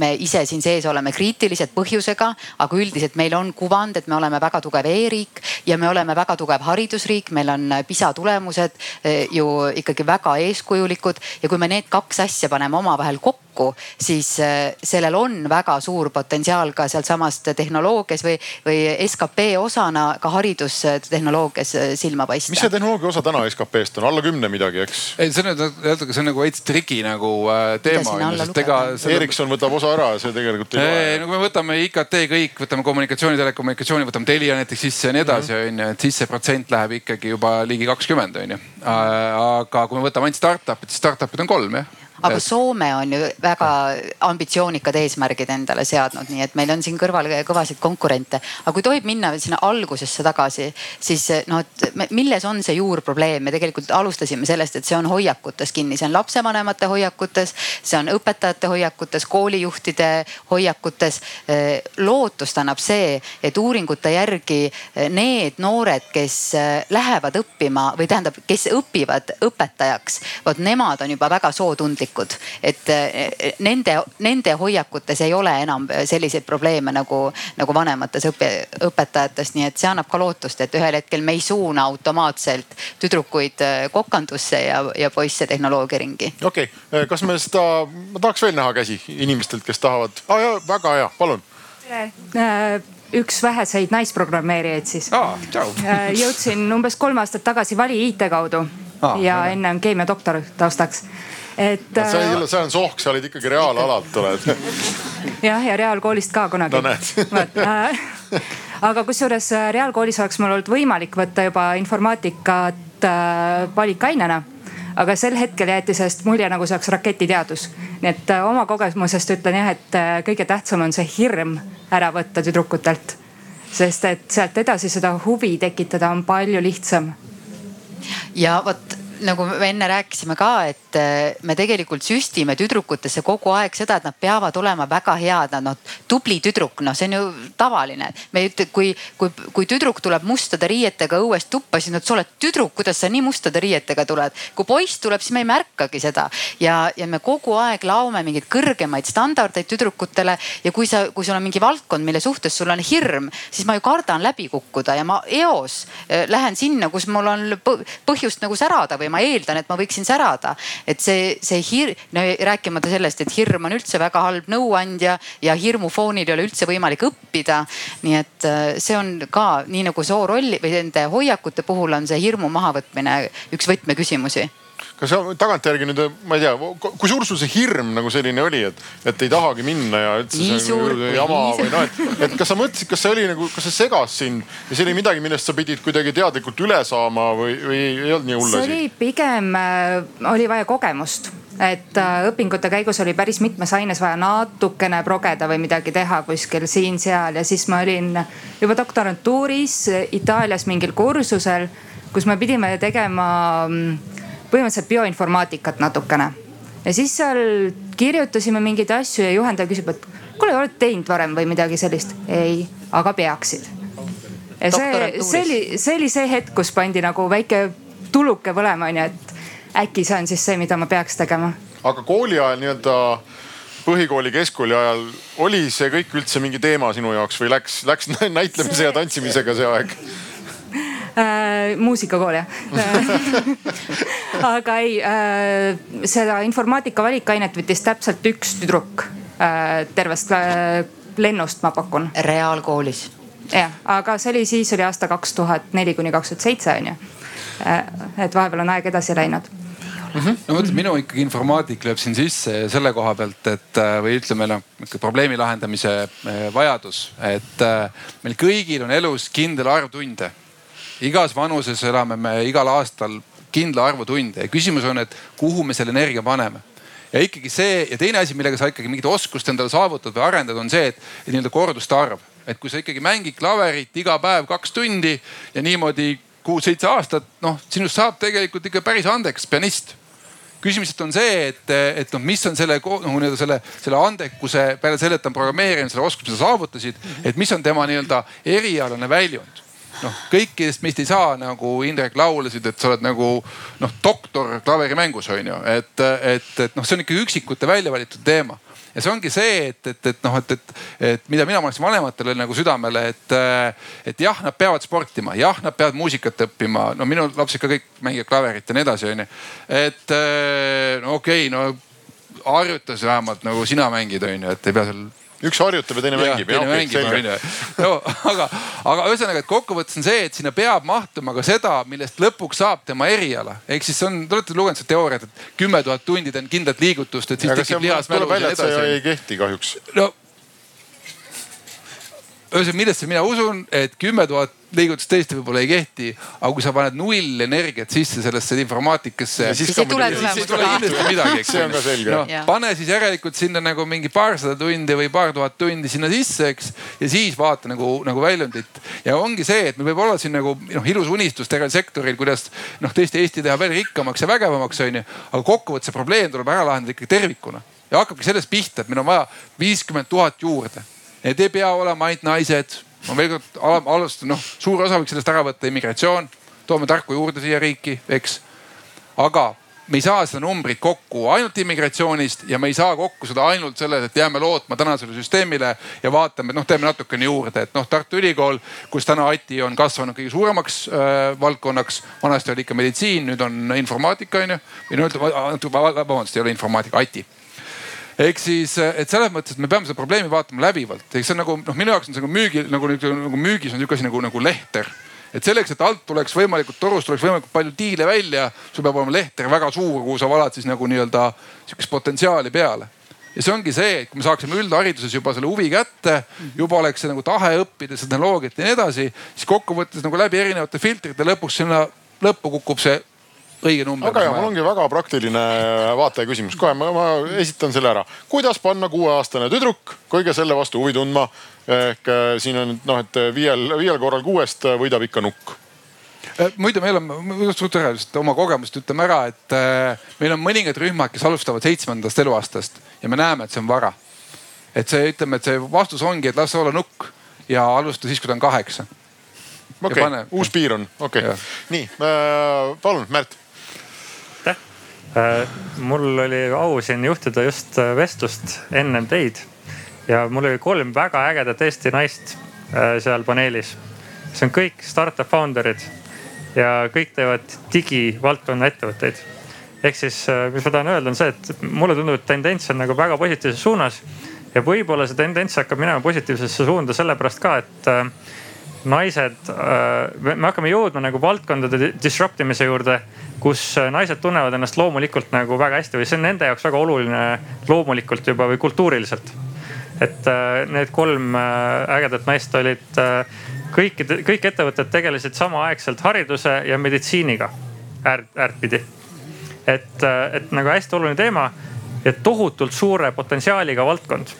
me ise siin sees oleme kriitilised põhjusega, aga üldiselt meil on kuvand, et me oleme väga tugev e-riik ja me oleme väga tugev haridusriik, meil on PISA tulemused äh, ju ikkagi väga eeskujulikud ja kui me need kaks asja paneme omavahel kokku, siis äh, sellel on väga suur potentsiaal ka sealtsamast tehnoloogias või, või skp osana ka haridustehnoloogias äh, silma paista. mis see tehnoloogia osa täna SKP-st on, alla kümne midagi, eks? ei, see on, öeldakse, see on nagu veits triki nagu äh, teema. Selle... Ericsson võtab osa ära, see tegelikult ei loe. no kui me võtame IKT kõik, võtame kommunikatsiooni, telekommunikatsiooni, võtame Telia näiteks sisse ja nii edasi, mhm. on ju, et siis see protsent läheb ikkagi juba ligi kakskümmend, on ju. aga kui me võtame ainult startup'id, siis startup'id on kolm jah aga Soome on ju väga ambitsioonikad eesmärgid endale seadnud, nii et meil on siin kõrval kõvasid konkurente. aga kui tohib minna sinna algusesse tagasi, siis noh, et milles on see juurprobleem? me tegelikult alustasime sellest, et see on hoiakutes kinni, see on lapsevanemate hoiakutes, see on õpetajate hoiakutes, koolijuhtide hoiakutes. lootust annab see, et uuringute järgi need noored, kes lähevad õppima või tähendab, kes õpivad õpetajaks, vot nemad on juba väga sootundlikud. Et nende, nende hoiakutes ei ole enam selliseid probleeme nagu, nagu vanemates õpi, õpetajates, nii et see annab ka lootust, et ühel hetkel me ei suuna automaatselt tüdrukuid kokandusse ja, ja poisse tehnoloogiaringi. okei okay., kas me seda, ma tahaks veel näha käsi inimestelt, kes tahavad ah,. väga hea, palun. üks väheseid naisprogrammeerijaid siis ah,. jõudsin umbes kolm aastat tagasi Vali IT kaudu ah, ja jah. ennem keemiadoktor taustaks et. sa ei ole, sa on sohk, sa olid ikkagi reaalalalt oled jah, ja reaalkoolist ka kunagi. no näed äh, aga kusjuures äh, reaalkoolis oleks mul olnud võimalik võtta juba informaatikat äh, valikainena aga sel hetkel jäeti sellest mulje, nagu see oleks raketiteadus. nii et äh, oma kogemusest ütlen jah, et äh, kõige tähtsam on see hirm ära võtta tüdrukutelt. sest et sealt edasi seda huvi tekitada on palju lihtsam. ja vot nagu me enne rääkisime ka, et äh, me tegelikult süstime tüdrukutesse kogu aeg seda, et nad peavad olema väga head, nad noh tubli tüdruk, noh, see on ju tavaline. me ei ütle, kui, kui, kui tüdruk tuleb mustade riietega õuest tuppa, siis no sa oled tüdruk, kuidas sa nii mustade riietega tuled. kui poiss tuleb, siis me ei märkagi seda ja, ja me kogu aeg laome mingeid kõrgemaid standardeid tüdrukutele ja kui sa, kui sul on mingi valdkond, mille suhtes sul on hirm, siis ma ju kardan läbi kukkuda ja ma eos äh, lähen sinna, kus mul on põhjust nagu särada või ma eeldan, et ma võiksin särada. et see, see hirm, no rääkimata sellest, et hirm on üldse väga halb nõuandja ja hirmu foonil ei ole üldse võimalik õppida. nii et äh, see on ka nii nagu soorolli või nende hoiakute puhul on see hirmu mahavõtmine üks võtmeküsimusi kas sa tagantjärgi nüüd, ma ei tea, kui suur sul see hirm nagu selline oli, et, et ei tahagi minna ja üldse see on suur, jama või noh, et, et kas sa mõtlesid, kas see oli nagu, kas see segas sind ja see oli midagi, millest sa pidid kuidagi teadlikult üle saama või, või ei olnud nii hull asi? see oli pigem äh,, oli vaja kogemust et äh, õpingute käigus oli päris mitmes aines vaja natukene progeda või midagi teha kuskil siin-seal ja siis ma olin juba doktorantuuris Itaalias mingil kursusel, kus me pidime tegema mm, põhimõtteliselt bioinformaatikat natukene. ja siis seal kirjutasime mingeid asju ja juhendaja küsib, et kuule, oled teinud varem või midagi sellist? ei, aga peaksid. ja see, see oli, see oli see hetk, kus pandi nagu väike tuluke põlema onju, et äkki see on siis see, mida ma peaks tegema. aga kooli ajal nii-öelda põhikooli, keskkooli ajal oli see kõik üldse mingi teema sinu jaoks või läks, läks näitlemise see... ja tantsimisega see aeg? Äh,. muusikakool jah aga ei äh,, seda informaatika valikainet võttis täpselt üks tüdruk äh, tervest äh, lennust, ma pakun. reaalkoolis. jah, aga see oli siis oli aasta kaks tuhat neli kuni kaks tuhat seitse on ju. Äh, et vahepeal on aeg edasi läinud Mm -hmm. no mõtle, minu ikkagi informaatik lööb siin sisse selle koha pealt, et äh, või ütleme noh, probleemi lahendamise äh, vajadus, et meil kõigil on elus kindel arv tunde igas vanuses elame me igal aastal kindla arvu tunde ja küsimus on, et kuhu me selle energia paneme. Ja ikkagi see ja teine asi, millega sa ikkagi mingit oskust endale saavutad või arendad, on see, et, et nii-öelda korduste arv. et kui sa ikkagi mängid klaverit iga päev kaks tundi ja niimoodi kuus-seitse aastat, noh sinust saab tegelikult ikka päris andekas pianist. Küsimus on see, et, et noh, mis on selle noh nii-öelda selle, selle andekuse peale selle, et ta on programmeerinud, selle oskuse, saavutasid, et mis on tema nii-öelda erialane väljund noh, kõikidest meist ei saa nagu Indrek laulasid, et sa oled nagu noh, doktor klaverimängus on ju, et, et, et noh, see on ikka üksikute välja valitud teema ja see ongi see, et, et, et noh, et, et, et mida mina paneksin vanematele nagu südamele, et, et jah, nad peavad sportima, jah, nad peavad muusikat õppima. no minu lapsed ka kõik mängivad klaverit ja nii edasi, onju. et no okei okay,, no harjutas vähemalt nagu sina mängid, onju, et ei pea seal üks harjutab ja teine ja, mängib. teine mängib, onju. no aga, aga ühesõnaga, et kokkuvõttes on see, et sinna peab mahtuma ka seda, millest lõpuks saab tema eriala. ehk siis on, te olete lugenud seda teooriat, et kümme tuhat tundi teen kindlat liigutust, et siis tekib lihasmälus ja nii edasi. see ei kehti kahjuks. no ühesõnaga, millesse mina usun, et kümme tuhat liigutust tõesti võib-olla ei kehti, aga kui sa paned null energiat sisse sellesse informaatikasse. siis ei tule kindlasti midagi, eks. see on ka selge no,. pane siis järelikult sinna nagu mingi paarsada tundi või paar tuhat tundi sinna sisse, eks. ja siis vaata nagu, nagu väljundit. ja ongi see, et meil võib olla siin nagu noh, ilus unistus tervel sektoril, kuidas noh, tõesti Eesti teha veel rikkamaks ja vägevamaks, onju. aga kokkuvõttes see probleem tuleb ära lahendada ikkagi tervikuna ja hakkabki sellest pihta, et meil on vaja viiskümmend tuhat juurde. Need ei pea olema ainult naised ma veel kord alustan, noh, suur osa võiks sellest ära võtta, immigratsioon, toome tarku juurde siia riiki, eks. aga me ei saa seda numbrit kokku ainult immigratsioonist ja me ei saa kokku seda ainult selles, et jääme lootma tänasele süsteemile ja vaatame, noh, teeme natukene juurde, et noh, Tartu Ülikool, kus täna ATI on kasvanud kõige suuremaks äh, valdkonnaks. vanasti oli ikka meditsiin, nüüd on informaatika on ju. või no vabandust, ei ole informaatika, ATI ehk siis, et selles mõttes, et me peame seda probleemi vaatama läbivalt, eks see on nagu noh, minu jaoks on see nagu müügi nagu, nagu müügis on nihuke asi nagu, nagu lehter et selleks, et alt tuleks võimalikult torust tuleks võimalikult palju diile välja, sul peab olema lehter väga suur, kuhu sa valad siis nagu nii-öelda sihukest potentsiaali peale. ja see ongi see, et kui me saaksime üldhariduses juba selle huvi kätte, juba oleks see nagu tahe õppida seda tehnoloogiat ja nii edasi, siis kokkuvõttes nagu läbi erinevate filtrite lõpuks sinna lõppu kukub see õige number. aga ja mul ongi väga praktiline vaataja küsimus, kohe ma, ma esitan selle ära. kuidas panna kuueaastane tüdruk kõige selle vastu huvi tundma? ehk äh, siin on noh, et viiel, viiel korral kuuest võidab ikka nukk äh, muide, meil on, suht tõenäoliselt oma kogemust ütleme ära, et äh, meil on mõningad rühmad, kes alustavad seitsmendast eluaastast ja me näeme, et see on vara. et see, ütleme, et see vastus ongi, et las olla nukk ja alusta siis, kui ta on kaheksa. okei uus piir on, okei okay.. nii äh,, palun Märt Äh, mul oli au siin juhtida just äh, vestlust ennem teid ja mul oli kolm väga ägedat Eesti naist äh, seal paneelis. see on kõik startup founder'id ja kõik teevad digivaldkonna ettevõtteid. ehk siis, mis ma tahan öelda, on see, et mulle tundub, et tendents on nagu väga positiivses suunas ja võib-olla see tendents hakkab minema positiivsesse suunda sellepärast ka, et naised, me hakkame jõudma nagu valdkondade disrupt imise juurde kus äh, naised tunnevad ennast loomulikult nagu väga hästi või see on nende jaoks väga oluline loomulikult juba või kultuuriliselt. et äh, need kolm äh, ägedat naist olid kõikide, kõik ettevõtted tegelesid samaaegselt hariduse ja meditsiiniga äärt, äärtpidi. et, et nagu hästi oluline teema ja tohutult suure potentsiaaliga valdkond.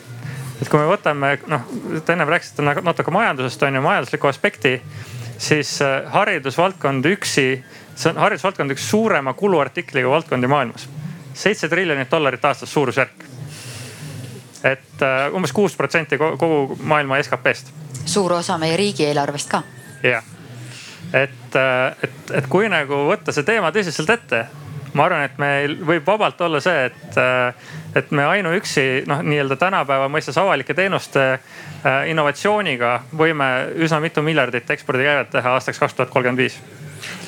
Et kui me võtame, noh, te ennem rääkisite natuke majandusest on ju, majanduslikku aspekti, siis haridusvaldkond üksi see on haridusvaldkond üks suurema kuluartikliga valdkondi maailmas. seitse triljonit dollarit aastas suurusjärk. et uh, umbes kuus protsenti kogu maailma SKP-st. suur osa meie riigieelarvest ka. jah, et, äh, et, et kui nagu võtta see teema tõsiselt ette, ma arvan, et meil võib vabalt olla see, et, äh, et me ainuüksi noh, nii-öelda tänapäeva mõistes avalike teenuste innovatsiooniga võime üsna mitu miljardit ekspordikäivet teha aastaks kaks tuhat kolmkümmend viis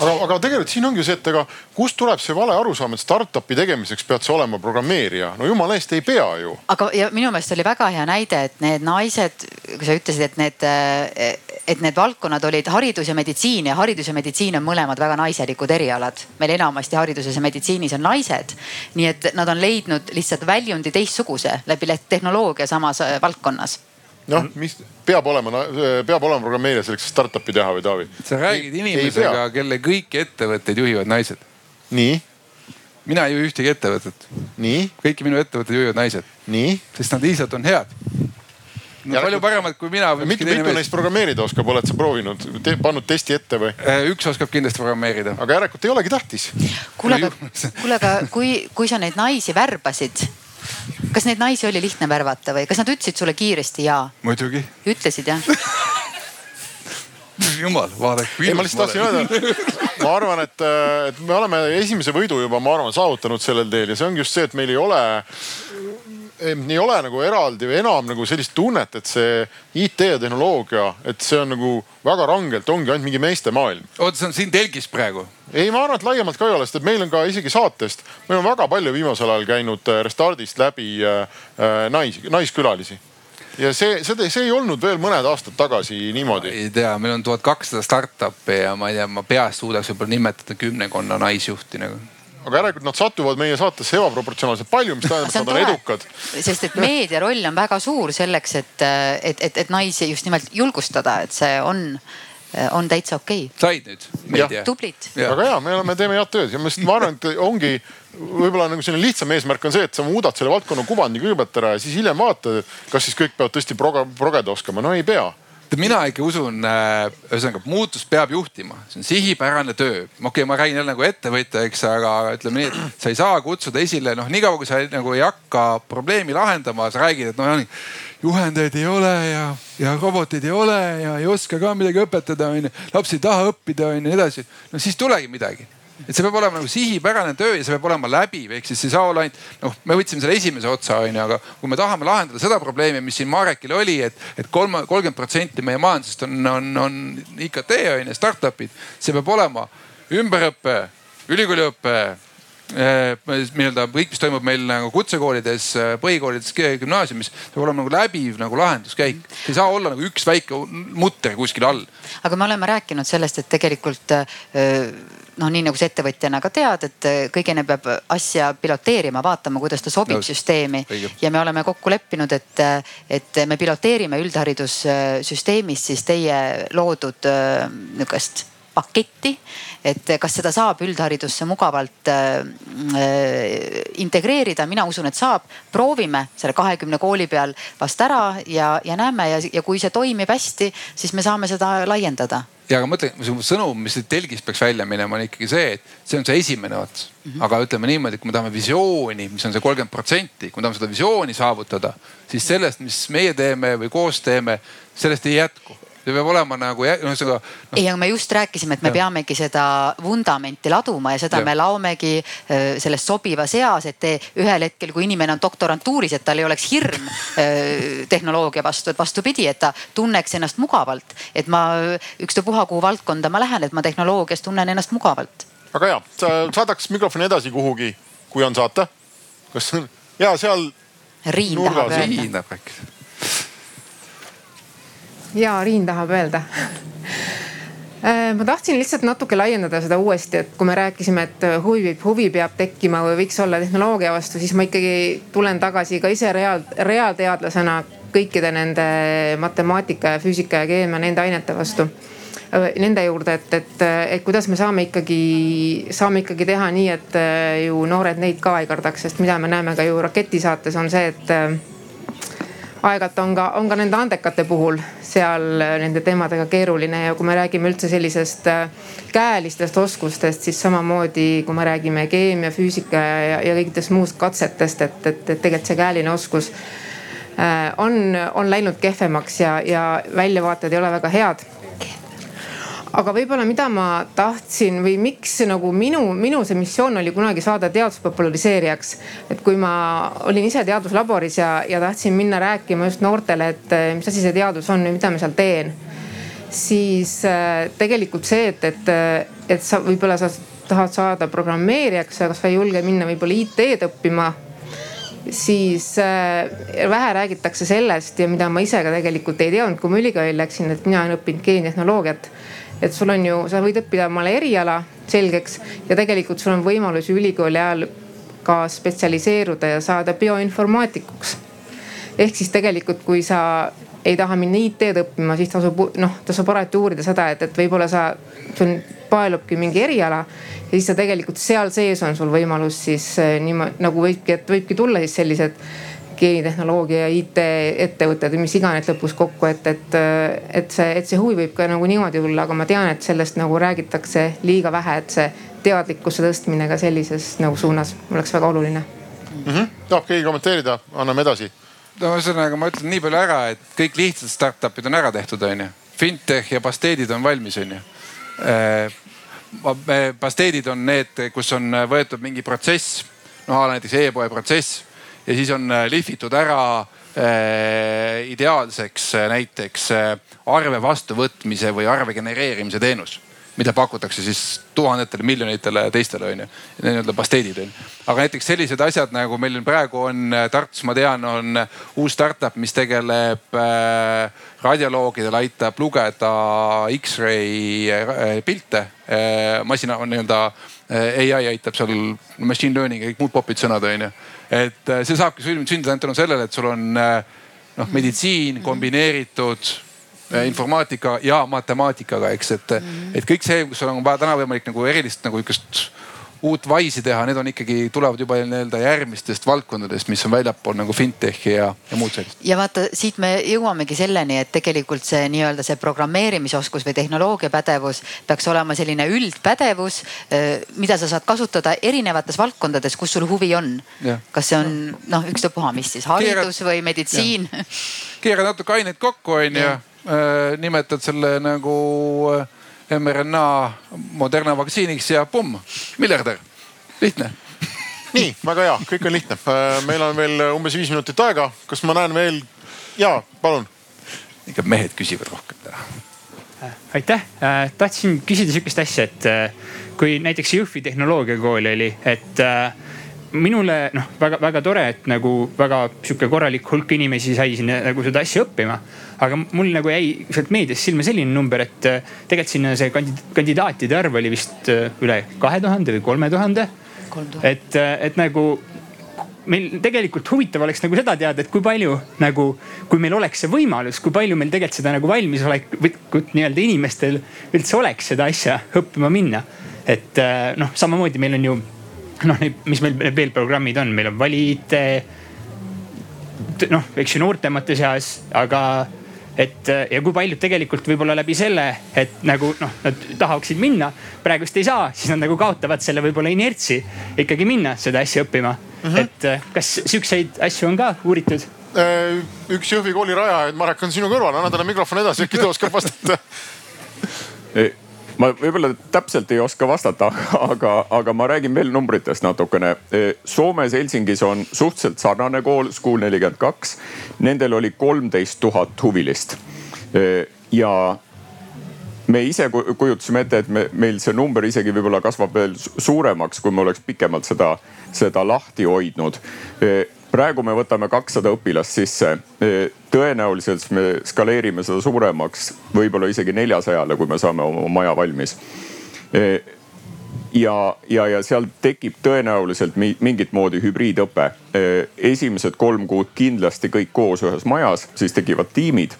aga, aga tegelikult siin ongi see, et ega kust tuleb see vale arusaam, et startup'i tegemiseks pead sa olema programmeerija, no jumala eest ei pea ju. aga ja minu meelest oli väga hea näide, et need naised, kui sa ütlesid, et need, et need valdkonnad olid haridus ja meditsiin ja haridus ja meditsiin on mõlemad väga naiselikud erialad. meil enamasti hariduses ja meditsiinis on naised. nii et nad on leidnud lihtsalt väljundi teistsuguse läbi tehnoloogia samas valdkonnas noh, mis peab olema, peab olema programmeerija selleks, et startup'i teha või Taavi? sa räägid ei, inimesega, kelle kõiki ettevõtteid juhivad naised. nii? mina ei juhi ühtegi ettevõtet. nii? kõiki minu ettevõtteid juhivad naised. nii? sest nad lihtsalt on head. No, palju paremad kui mina. mitu, mitu neist programmeerida oskab, oled sa proovinud te,, pannud testi ette või? Äh, üks oskab kindlasti programmeerida. aga järelikult ei olegi tähtis. kuule, aga, kuule, aga kui, kui sa neid naisi värbasid kas neid naisi oli lihtne värvata või kas nad ütlesid sulle kiiresti ja? muidugi. ütlesid jah jumal, vaadake. ei, ma lihtsalt tahtsin öelda, ma arvan, et, et me oleme esimese võidu juba, ma arvan, saavutanud sellel teel ja see ongi just see, et meil ei ole ei ole nagu eraldi või enam nagu sellist tunnet, et see IT ja tehnoloogia, et see on nagu väga rangelt ongi ainult mingi meeste maailm. oota, see on siin telgis praegu? ei, ma arvan, et laiemalt ka ei ole, sest et meil on ka isegi saatest, meil on väga palju viimasel ajal käinud äh, Restardist läbi äh, äh, naisi, naiskülalisi ja see, see, see ei olnud veel mõned aastad tagasi niimoodi. ei tea, meil on tuhat kakssada startup'i ja ma ei tea, ma peast suudaks võib-olla nimetada kümnekonna naisjuhti nagu aga järelikult nad satuvad meie saatesse ebaproportsionaalselt palju, mis tähendab, et nad on edukad. sest et meedia roll on väga suur selleks, et, et, et, et naisi just nimelt julgustada, et see on on täitsa okei okay.. said nüüd tublid. väga hea, me oleme, teeme head tööd ja ma just ma arvan, et ongi võib-olla nagu selline lihtsam eesmärk on see, et sa muudad selle valdkonna kuvandi kõigepealt ära ja siis hiljem vaatad, kas siis kõik peavad tõesti proga, progeda oskama. no ei pea mina ikka usun, äh, ühesõnaga muutust peab juhtima, see on sihipärane töö. okei okay,, ma räägin jälle nagu ettevõtja, eks, aga ütleme nii, et sa ei saa kutsuda esile, noh, niikaua kui sa nagu ei hakka probleemi lahendama, sa räägid, et noh, juhendajaid ei ole ja, ja roboteid ei ole ja ei oska ka midagi õpetada, onju. laps ei taha õppida, onju, nii edasi. no siis tulegi midagi et see peab olema nagu sihipärane töö ja see peab olema läbiv, ehk siis ei saa olla ainult noh, me võtsime selle esimese otsa onju, aga kui me tahame lahendada seda probleemi, mis siin Marekil oli, et, et kolm, kolmkümmend protsenti meie majandusest on, on, on IKT onju, startup'id, see peab olema ümberõpe, ülikooliõpe eh, nii-öelda kõik, mis toimub meil nagu kutsekoolides, põhikoolides, gümnaasiumis, peab olema nagu läbiv nagu lahenduskäik. ei saa olla nagu üks väike mutter kuskil all. aga me oleme rääkinud sellest, et tegelikult öö noh, nii nagu sa ettevõtjana ka tead, et äh, kõigene peab asja piloteerima, vaatama, kuidas ta sobib no, süsteemi. ja me oleme kokku leppinud, et, äh, et me piloteerime üldharidussüsteemis siis teie loodud äh, nihukest paketti, et kas seda saab üldharidusse mugavalt äh, integreerida, mina usun, et saab. proovime selle kahekümne kooli peal vast ära ja, ja näeme ja, ja kui see toimib hästi, siis me saame seda laiendada ja aga mõtle, sõnum, mis telgis peaks välja minema, on ikkagi see, et see on see esimene ots mm. -hmm. aga ütleme niimoodi, et kui me tahame visiooni, mis on see kolmkümmend protsenti, kui me tahame seda visiooni saavutada, siis sellest, mis meie teeme või koos teeme, sellest ei jätku see peab olema nagu ühesõnaga no.. ei, aga me just rääkisime, et me ja. peamegi seda vundamenti laduma ja seda ja. me laomegi äh, selles sobivas eas, et te, ühel hetkel, kui inimene on doktorantuuris, et tal ei oleks hirm äh, tehnoloogia vastu, et vastupidi, et ta tunneks ennast mugavalt. et ma ükstapuha kuhu valdkonda ma lähen, et ma tehnoloogias tunnen ennast mugavalt. väga hea, saadaks mikrofoni edasi kuhugi, kui on saata. kas ja seal. Riin tahab öelda. Riin tahab rääkida ja Riin tahab öelda äh, ma tahtsin lihtsalt natuke laiendada seda uuesti, et kui me rääkisime, et huvi, huvi peab tekkima või võiks olla tehnoloogia vastu, siis ma ikkagi tulen tagasi ka ise reaal, reaalteadlasena kõikide nende matemaatika ja füüsika ja keemia, nende ainete vastu. Äh, nende juurde, et, et, et kuidas me saame ikkagi, saame ikkagi teha nii, et äh, ju noored neid ka ei kardaks, sest mida me näeme ka ju raketisaates on see, et aeg-ajalt on ka, on ka nende andekate puhul seal äh, nende teemadega keeruline ja kui me räägime üldse sellisest äh, käelistest oskustest, siis samamoodi kui me räägime keemia, füüsika ja, ja kõikidest muust katsetest, et, et, et tegelikult see käeline oskus äh, on, on läinud kehvemaks ja, ja väljavaated ei ole väga head aga võib-olla, mida ma tahtsin või miks nagu minu, minu see missioon oli kunagi saada teaduse populariseerijaks. et kui ma olin ise teaduslaboris ja, ja tahtsin minna rääkima just noortele, et eh, mis asi see teadus on ja mida ma seal teen. siis äh, tegelikult see, et, et, et sa võib-olla sa tahad saada programmeerijaks, aga sa ei julge minna võib-olla IT-d õppima siis äh, vähe räägitakse sellest ja mida ma ise ka tegelikult ei teadnud, kui ma ülikooli läksin, et mina olen õppinud geenitehnoloogiat et sul on ju, sa võid õppida omale eriala selgeks ja tegelikult sul on võimalus ülikooli ajal ka spetsialiseeruda ja saada bioinformaatikuks. ehk siis tegelikult, kui sa ei taha minna IT-d õppima, siis tasub noh, tasub alati uurida seda, et, et võib-olla sa, sul paelubki mingi eriala ja siis sa tegelikult seal sees on sul võimalus siis eh, niimoodi nagu võibki, et võibki tulla siis sellised geenitehnoloogia ja IT-ettevõtted või mis iganes lõpus kokku, et, et, et see, et see huvi võib ka nagu niimoodi tulla, aga ma tean, et sellest nagu räägitakse liiga vähe, et see teadlikkuse tõstmine ka sellises nagu suunas oleks väga oluline mm. -hmm. tahab keegi kommenteerida, anname edasi. no ühesõnaga ma ütlen nii palju ära, et kõik lihtsad startup'id on ära tehtud, onju. Fintech ja pasteedid on valmis, onju pasteedid on need, kus on võetud mingi protsess, noh näiteks e-poe protsess ja siis on äh, lihvitud ära äh, ideaalseks äh, näiteks arve vastuvõtmise või arve genereerimise teenus mida pakutakse siis tuhandetele, miljonitele teistele onju, nii-öelda pasteedid onju. aga näiteks sellised asjad nagu meil praegu on Tartus, ma tean, on uus startup, mis tegeleb äh, radioloogidel, aitab lugeda X-ray pilte äh, masina nii-öelda ai aitab seal, machine learning ja kõik muud popid sõnad on ju. Et äh, see saabki sündida ainult tänu sellele, et sul on äh, noh, meditsiin kombineeritud informaatika ja matemaatikaga, eks, et, et kõik see, kus on vaja täna võimalik nagu erilist nagu niisugust uut Wise'i teha, need on ikkagi, tulevad juba nii-öelda järgmistest valdkondadest, mis on väljapool nagu fintech'i ja, ja muud sellist. ja vaata, siit me jõuamegi selleni, et tegelikult see nii-öelda see programmeerimisoskus või tehnoloogiapädevus peaks olema selline üldpädevus, mida sa saad kasutada erinevates valdkondades, kus sul huvi on. kas see on noh, ükstapuha, mis siis haridus Keerad, või meditsiin. keerad natuke aineid kokku, onju. nimetad selle nagu mRNA Moderna vaktsiiniks ja pumm, miljardär, lihtne nii, väga hea, kõik on lihtne. Äh, meil on veel umbes viis minutit aega, kas ma näen veel? ja, palun. ikka mehed küsivad rohkem täna. Äh, aitäh, äh, tahtsin küsida sihukest asja, et kui näiteks Jõhvi tehnoloogiakool oli, et minule noh, väga-väga tore, et nagu väga sihuke korralik hulk inimesi sai sinna nagu seda asja õppima aga mul nagu jäi sealt meediast silma selline number, et äh, tegelikult sinna see kandidaatide arv oli vist äh, üle kahe tuhande või kolme tuhande. et, äh, et nagu meil tegelikult huvitav oleks nagu seda teada, et kui palju nagu, kui meil oleks see võimalus, kui palju meil tegelikult seda nagu valmisolekut nii-öelda inimestel üldse oleks seda asja õppima minna. et noh, samamoodi meil on ju noh, mis meil veel programmid on, meil on valid noh, eks ju noortemate seas, aga et ja kui paljud tegelikult võib-olla läbi selle, et nagu noh, nad tahaksid minna, praegust ei saa, siis nad nagu kaotavad selle võib-olla inertsi ikkagi minna seda asja õppima mm. -hmm. et äh, kas siukseid asju on ka uuritud? Äh, üks Jõhvi kooli rajajaid, Marek on sinu kõrval, anna talle mikrofon edasi, äkki ta oskab vastata ma võib-olla täpselt ei oska vastata, aga, aga ma räägin veel numbritest natukene. Soomes Helsingis on suhteliselt sarnane kool, School nelikümmend kaks. Nendel oli kolmteist tuhat huvilist. ja me ise kujutasime ette, et me, meil see number isegi võib-olla kasvab veel suuremaks, kui me oleks pikemalt seda, seda lahti hoidnud praegu me võtame kakssada õpilast sisse. tõenäoliselt me skaleerime seda suuremaks, võib-olla isegi neljasajale, kui me saame oma maja valmis. ja, ja, ja seal tekib tõenäoliselt mingit moodi hübriidõpe. esimesed kolm kuud kindlasti kõik koos ühes majas, siis tekivad tiimid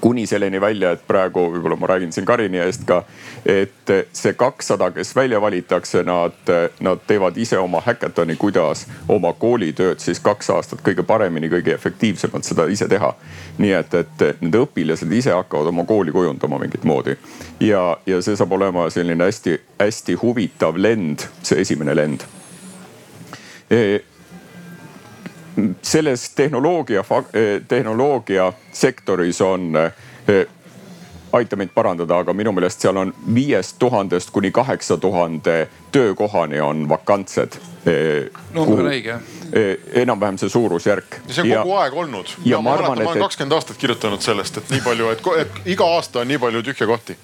kuni selleni välja, et praegu võib-olla ma räägin siin Karini eest ka, et see kakssada, kes välja valitakse, nad, nad teevad ise oma häkatoni, kuidas oma koolitööd siis kaks aastat kõige paremini, kõige efektiivsemalt seda ise teha. nii et, et need õpilased ise hakkavad oma kooli kujundama mingit moodi ja, ja see saab olema selline hästi-hästi huvitav lend, see esimene lend e selles tehnoloogia, eh, tehnoloogia sektoris on eh, aita mind parandada, aga minu meelest seal on viiest tuhandest kuni kaheksa tuhande töökohani on vakantsed. Eh, number on õige enam-vähem see suurusjärk. see on kogu ja, aeg olnud. ja ma, ma arvan, et. ma olen kakskümmend aastat kirjutanud sellest, et nii palju, et, et iga aasta on nii palju tühje kohti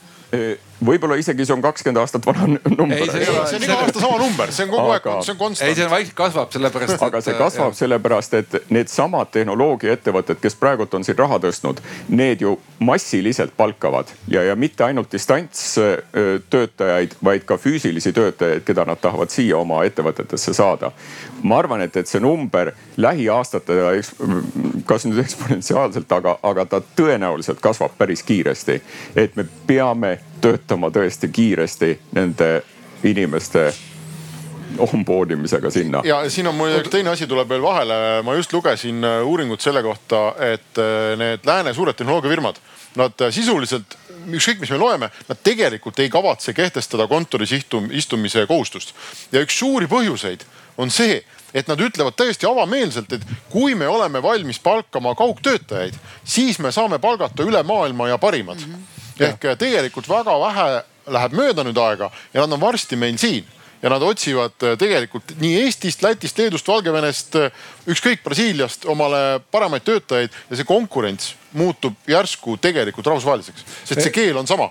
võib-olla isegi see on kakskümmend aastat vana number. ei, see, see on iga aasta sama number, see on kogu aga, aeg, see on konstant. ei, see vaikselt kasvab sellepärast. aga see kasvab jah. sellepärast, et needsamad tehnoloogiaettevõtted, kes praegult on siin raha tõstnud, need ju massiliselt palkavad ja, ja mitte ainult distantstöötajaid, vaid ka füüsilisi töötajaid, keda nad tahavad siia oma ettevõtetesse saada. ma arvan, et, et see number lähiaastatega, kas nüüd eksponentsiaalselt, aga, aga ta tõenäoliselt kasvab päris kiiresti. et me peame töötama tõesti kiiresti nende inimeste onboard imisega sinna. ja siin on üks teine asi tuleb veel vahele. ma just lugesin äh, uuringut selle kohta, et äh, need lääne suured tehnoloogiafirmad, nad äh, sisuliselt ükskõik, mis me loeme, nad tegelikult ei kavatse kehtestada kontoris istum, istumise kohustust. ja üks suuri põhjuseid on see, et nad ütlevad täiesti avameelselt, et kui me oleme valmis palkama kaugtöötajaid, siis me saame palgata üle maailma ja parimad mm. -hmm ehk tegelikult väga vähe läheb mööda nüüd aega ja nad on varsti meil siin. Ja nad otsivad äh, tegelikult nii Eestist, Lätist, Leedust, Valgevenest, äh, ükskõik Brasiiliast omale paremaid töötajaid ja see konkurents muutub järsku tegelikult rahvusvaheliseks, sest see keel on sama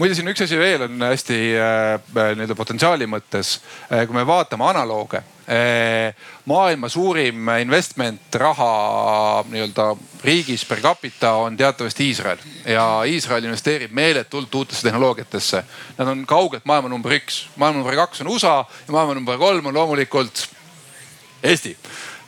muide, siin üks asi veel on hästi äh, nii-öelda potentsiaali mõttes. Äh, kui me vaatame analooge äh,, maailma suurim investment raha nii-öelda riigis per capita on teatavasti Iisrael ja Iisrael investeerib meeletult uutesse tehnoloogiatesse. Nad on kaugelt maailma number üks, maailma number kaks on USA ja maailma number kolm on loomulikult Eesti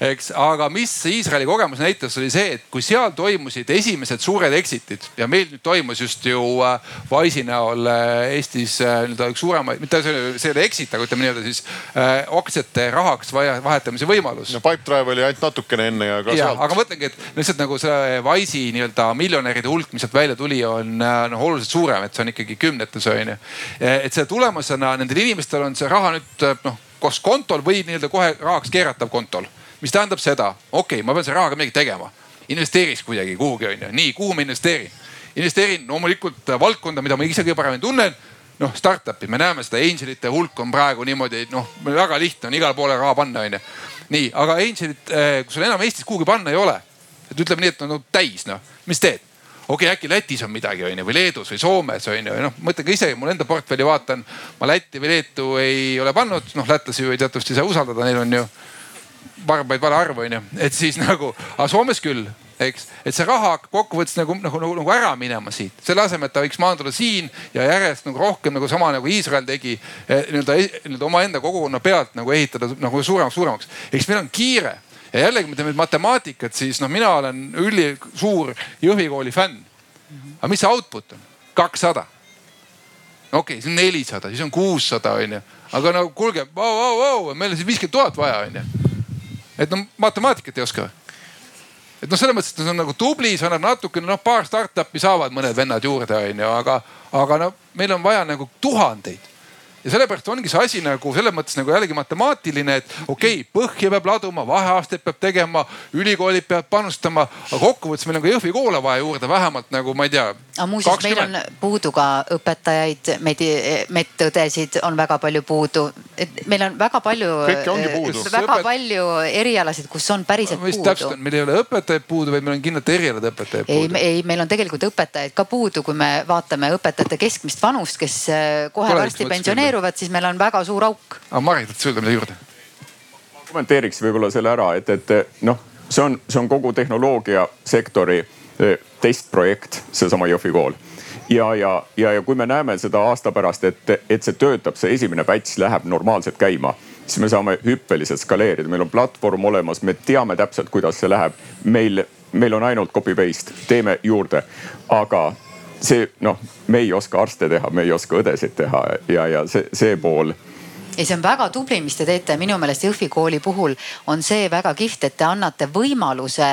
eks, aga mis Iisraeli kogemus näitas, oli see, et kui seal toimusid esimesed suured exit'id ja meil nüüd toimus just ju äh, Wise'i näol äh, Eestis äh, nii-öelda üks suuremaid, mitte see, ei ole exit, aga ütleme nii-öelda siis äh, aktsiate rahaks vahetamise võimalus. no Pipedrive oli ainult natukene enne ja ka ja, sealt. aga mõtlengi, et lihtsalt nagu see Wise'i nii-öelda miljonäride hulk, mis sealt välja tuli, on noh oluliselt suurem, et see on ikkagi kümnetes on ju. et selle tulemusena nendel inimestel on see raha nüüd noh kas kontol või nii-öelda kohe rahaks keeratav kontol mis tähendab seda, okei okay,, ma pean selle rahaga midagi tegema. investeeriks kuidagi kuhugi onju, nii kuhu ma investeerin? investeerin loomulikult valdkonda, mida ma ise kõige paremini tunnen noh, startup'id, me näeme seda angelite hulk on praegu niimoodi, noh väga lihtne on igale poole raha panna, onju. nii, aga angelit, eh, kui sul enam Eestis kuhugi panna ei ole, et ütleme nii, et on no, täis noh, mis teed? okei okay,, äkki Lätis on midagi onju või Leedus või Soomes onju, noh mõtlen ka ise, mul enda portfelli vaatan, ma Lätti või Leetu ei ole pannud, noh lätlasi ju teatavasti ei saa usaldada, neil on ju varbaid vale arv on ju, et siis nagu, aga Soomes küll, eks, et see raha hakkab kokkuvõttes nagu, nagu, nagu, nagu ära minema siit, selle asemel, et ta võiks maanduda siin ja järjest nagu rohkem nagu sama nagu Iisrael tegi eh, nii-öelda nii omaenda kogukonna pealt nagu ehitada nagu suuremaks, suuremaks. eks meil on kiire ja jällegi, kui me teeme matemaatikat, siis noh, mina olen ülisuur Jõhvi kooli fänn. aga mis see output on? kakssada. okei okay,, see on nelisada, siis on kuussada onju, aga no kuulge, vau, vau, vau, meil on siis viiskümmend tuhat vaja onju et no matemaatikat ei oska et noh, selles mõttes, et see on nagu tubli, sa annad natukene, noh paar startup'i saavad mõned vennad juurde, onju, aga, aga no meil on vaja nagu tuhandeid ja sellepärast ongi see asi nagu selles mõttes nagu jällegi matemaatiline, et okei okay,, põhja peab laduma, vaheaastaid peab tegema, ülikoolid peavad panustama, aga kokkuvõttes meil on ka Jõhvi koole vaja juurde vähemalt nagu ma ei tea. Aga muuseas, meil on puudu ka õpetajaid, medõdesid on väga palju puudu. et meil on väga palju, väga Õpet... palju erialasid, kus on päriselt puudu. täpselt, meil ei ole õpetajaid puudu, vaid meil on kindlalt erialade õpetajaid puudu. ei, ei, meil on tegelikult õpetajaid ka puudu, kui me vaatame õpetajate keskmist vanust, kes äh, kohe varsti pensioneeruvad siis meil on väga suur auk. aga Marit, tahad sa öelda midagi juurde? kommenteeriks võib-olla selle ära, et, et noh, see on, see on kogu tehnoloogiasektori e, testprojekt, seesama Jõhvi kool. Ja, ja, ja, ja kui me näeme seda aasta pärast, et, et see töötab, see esimene batch läheb normaalselt käima, siis me saame hüppeliselt skaleerida, meil on platvorm olemas, me teame täpselt, kuidas see läheb. meil, meil on ainult copy paste, teeme juurde, aga see noh, me ei oska arste teha, me ei oska õdesid teha ja, ja see, see pool ei, see on väga tubli, mis te teete, minu meelest Jõhvi kooli puhul on see väga kihvt, et te annate võimaluse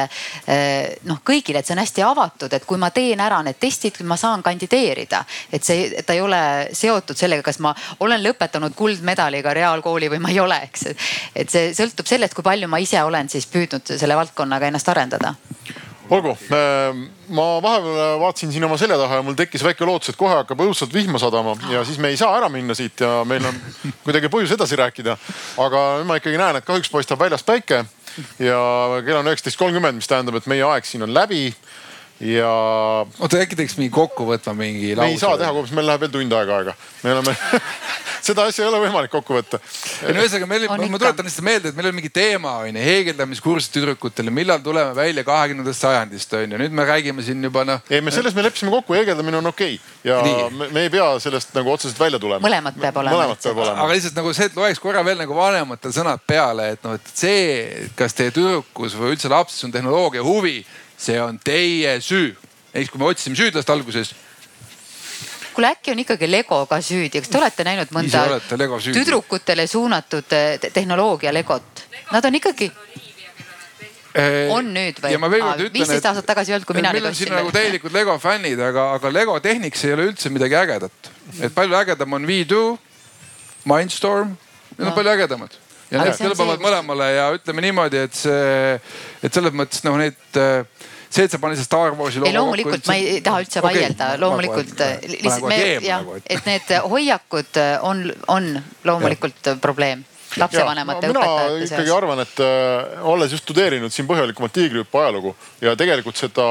eh, noh kõigile, et see on hästi avatud, et kui ma teen ära need testid, ma saan kandideerida. et see, ta ei ole seotud sellega, kas ma olen lõpetanud kuldmedaliga reaalkooli või ma ei ole, eks. et see sõltub sellest, kui palju ma ise olen siis püüdnud selle valdkonnaga ennast arendada olgu, ähm, ma vahepeal vaatasin siin oma selja taha ja mul tekkis väike lootus, et kohe hakkab õudselt vihma sadama ja siis me ei saa ära minna siit ja meil on kuidagi põhjus edasi rääkida. aga nüüd ma ikkagi näen, et kahjuks paistab väljas päike ja kell on üheksateist kolmkümmend, mis tähendab, et meie aeg siin on läbi ja. oota äkki teeks mingi kokkuvõtva mingi lause? me ei saa teha, meil läheb veel tund aega aega. me oleme seda asja ei ole võimalik kokku võtta. ei no ühesõnaga meil, ma tuletan lihtsalt meelde, et meil on mingi teema on ju, heegeldamiskursus tüdrukutele, millal tuleme välja kahekümnendast sajandist on ju, nüüd me räägime siin juba noh. ei, me selles me leppisime kokku, heegeldamine on okei okay. ja me, me ei pea sellest nagu otseselt välja tulema. mõlemat peab olema. mõlemat peab olema. aga lihtsalt nagu see, et loeks korra veel nagu vanematel sõnad peale, et noh, et see, kas teie tüdrukus või üldse lapses on tehnoloogia huvi, see on teie süü. eks kui me otsisime süüdlast alguses kuule äkki on ikkagi Lego ka süüdi, kas te olete näinud mõnda tüdrukutele suunatud eh, tehnoloogia Legot? Nad on ikkagi eh, on nüüd või? viisteist aastat tagasi ei olnud, kui mina meil on siin nagu täielikud Lego fännid, aga, aga Lego Technics ei ole üldse midagi ägedat. et palju ägedam on V2, Mindstorm, need on no. palju ägedamad. ja need kõlbavad mõlemale ja ütleme niimoodi, et see, et selles mõttes noh, need äh, see, et sa panid Star Warsi ei loomulikult ma ei taha üldse okay. vaielda, loomulikult me jah, et need hoiakud on, on loomulikult ja. probleem lapsevanemate no,. ikkagi seas. arvan, et äh, olles just tudeerinud siin põhjalikumalt tiigrihüppe ajalugu ja tegelikult seda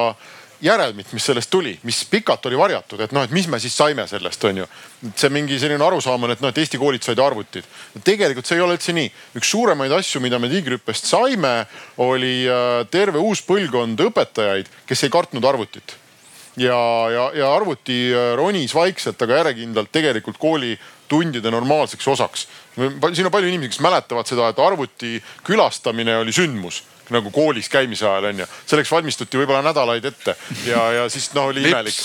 järelmit, mis sellest tuli, mis pikalt oli varjatud, et noh, et mis me siis saime sellest, on ju. see mingi selline arusaam on, et noh, et Eesti koolid said arvutid. tegelikult see ei ole üldse nii. üks suuremaid asju, mida me Tiigrihüppest saime, oli äh, terve uus põlvkond õpetajaid, kes ei kartnud arvutit ja, ja, ja arvuti äh, ronis vaikselt, aga järjekindlalt tegelikult koolitundide normaalseks osaks. siin on palju inimesi, kes mäletavad seda, et arvuti külastamine oli sündmus nagu koolis käimise ajal onju. selleks valmistuti võib-olla nädalaid ette ja, ja siis noh oli imelik.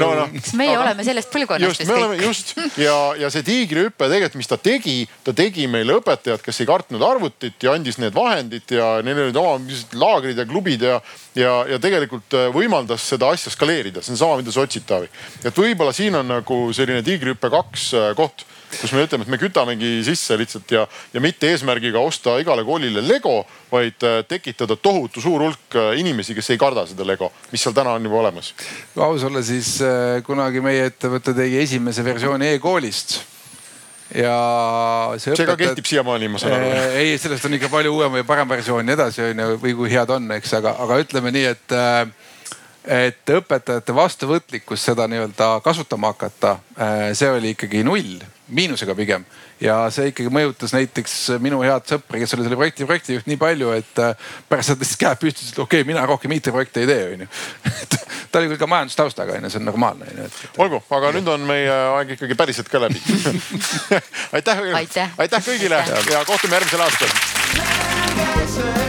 no,. No. meie aga, oleme sellest põlvkonnast vist kõik. just ja, ja see tiigrihüpe tegelikult, mis ta tegi, ta tegi meile õpetajad, kes ei kartnud arvutit ja andis need vahendid ja neil olid oma laagrid ja klubid ja, ja, ja tegelikult äh, võimaldas seda asja skaleerida. see on sama, mida sa otsid, Taavi. et võib-olla siin on nagu selline tiigrihüpe kaks äh, koht kus me ütleme, et me kütamegi sisse lihtsalt ja, ja mitte eesmärgiga osta igale koolile Lego, vaid äh, tekitada tohutu suur hulk äh, inimesi, kes ei karda seda Lego, mis seal täna on juba olemas. kui aus olla, siis äh, kunagi meie ettevõte tegi esimese versiooni e-koolist ja see, see õpetajad... ka kehtib siiamaani, ma saan aru. ei, sellest on ikka palju uuem ja parem versioon ja edasi on ju, või kui head on, eks, aga, aga ütleme nii, et et õpetajate vastuvõtlikkus seda nii-öelda kasutama hakata, see oli ikkagi null miinusega pigem. ja see ikkagi mõjutas näiteks minu head sõpra, kes oli selle projekti projektijuht nii palju, et äh, pärast seda tõstis käed püsti, ütles, et okei okay,, mina rohkem IT-projekte ei tee, onju. ta oli küll ka majandustaustaga onju, see on normaalne onju. olgu, aga nüüd on meie aeg ikkagi päriselt ka läbi aitäh, aitäh., aitäh kõigile ja kohtume järgmisel aastal.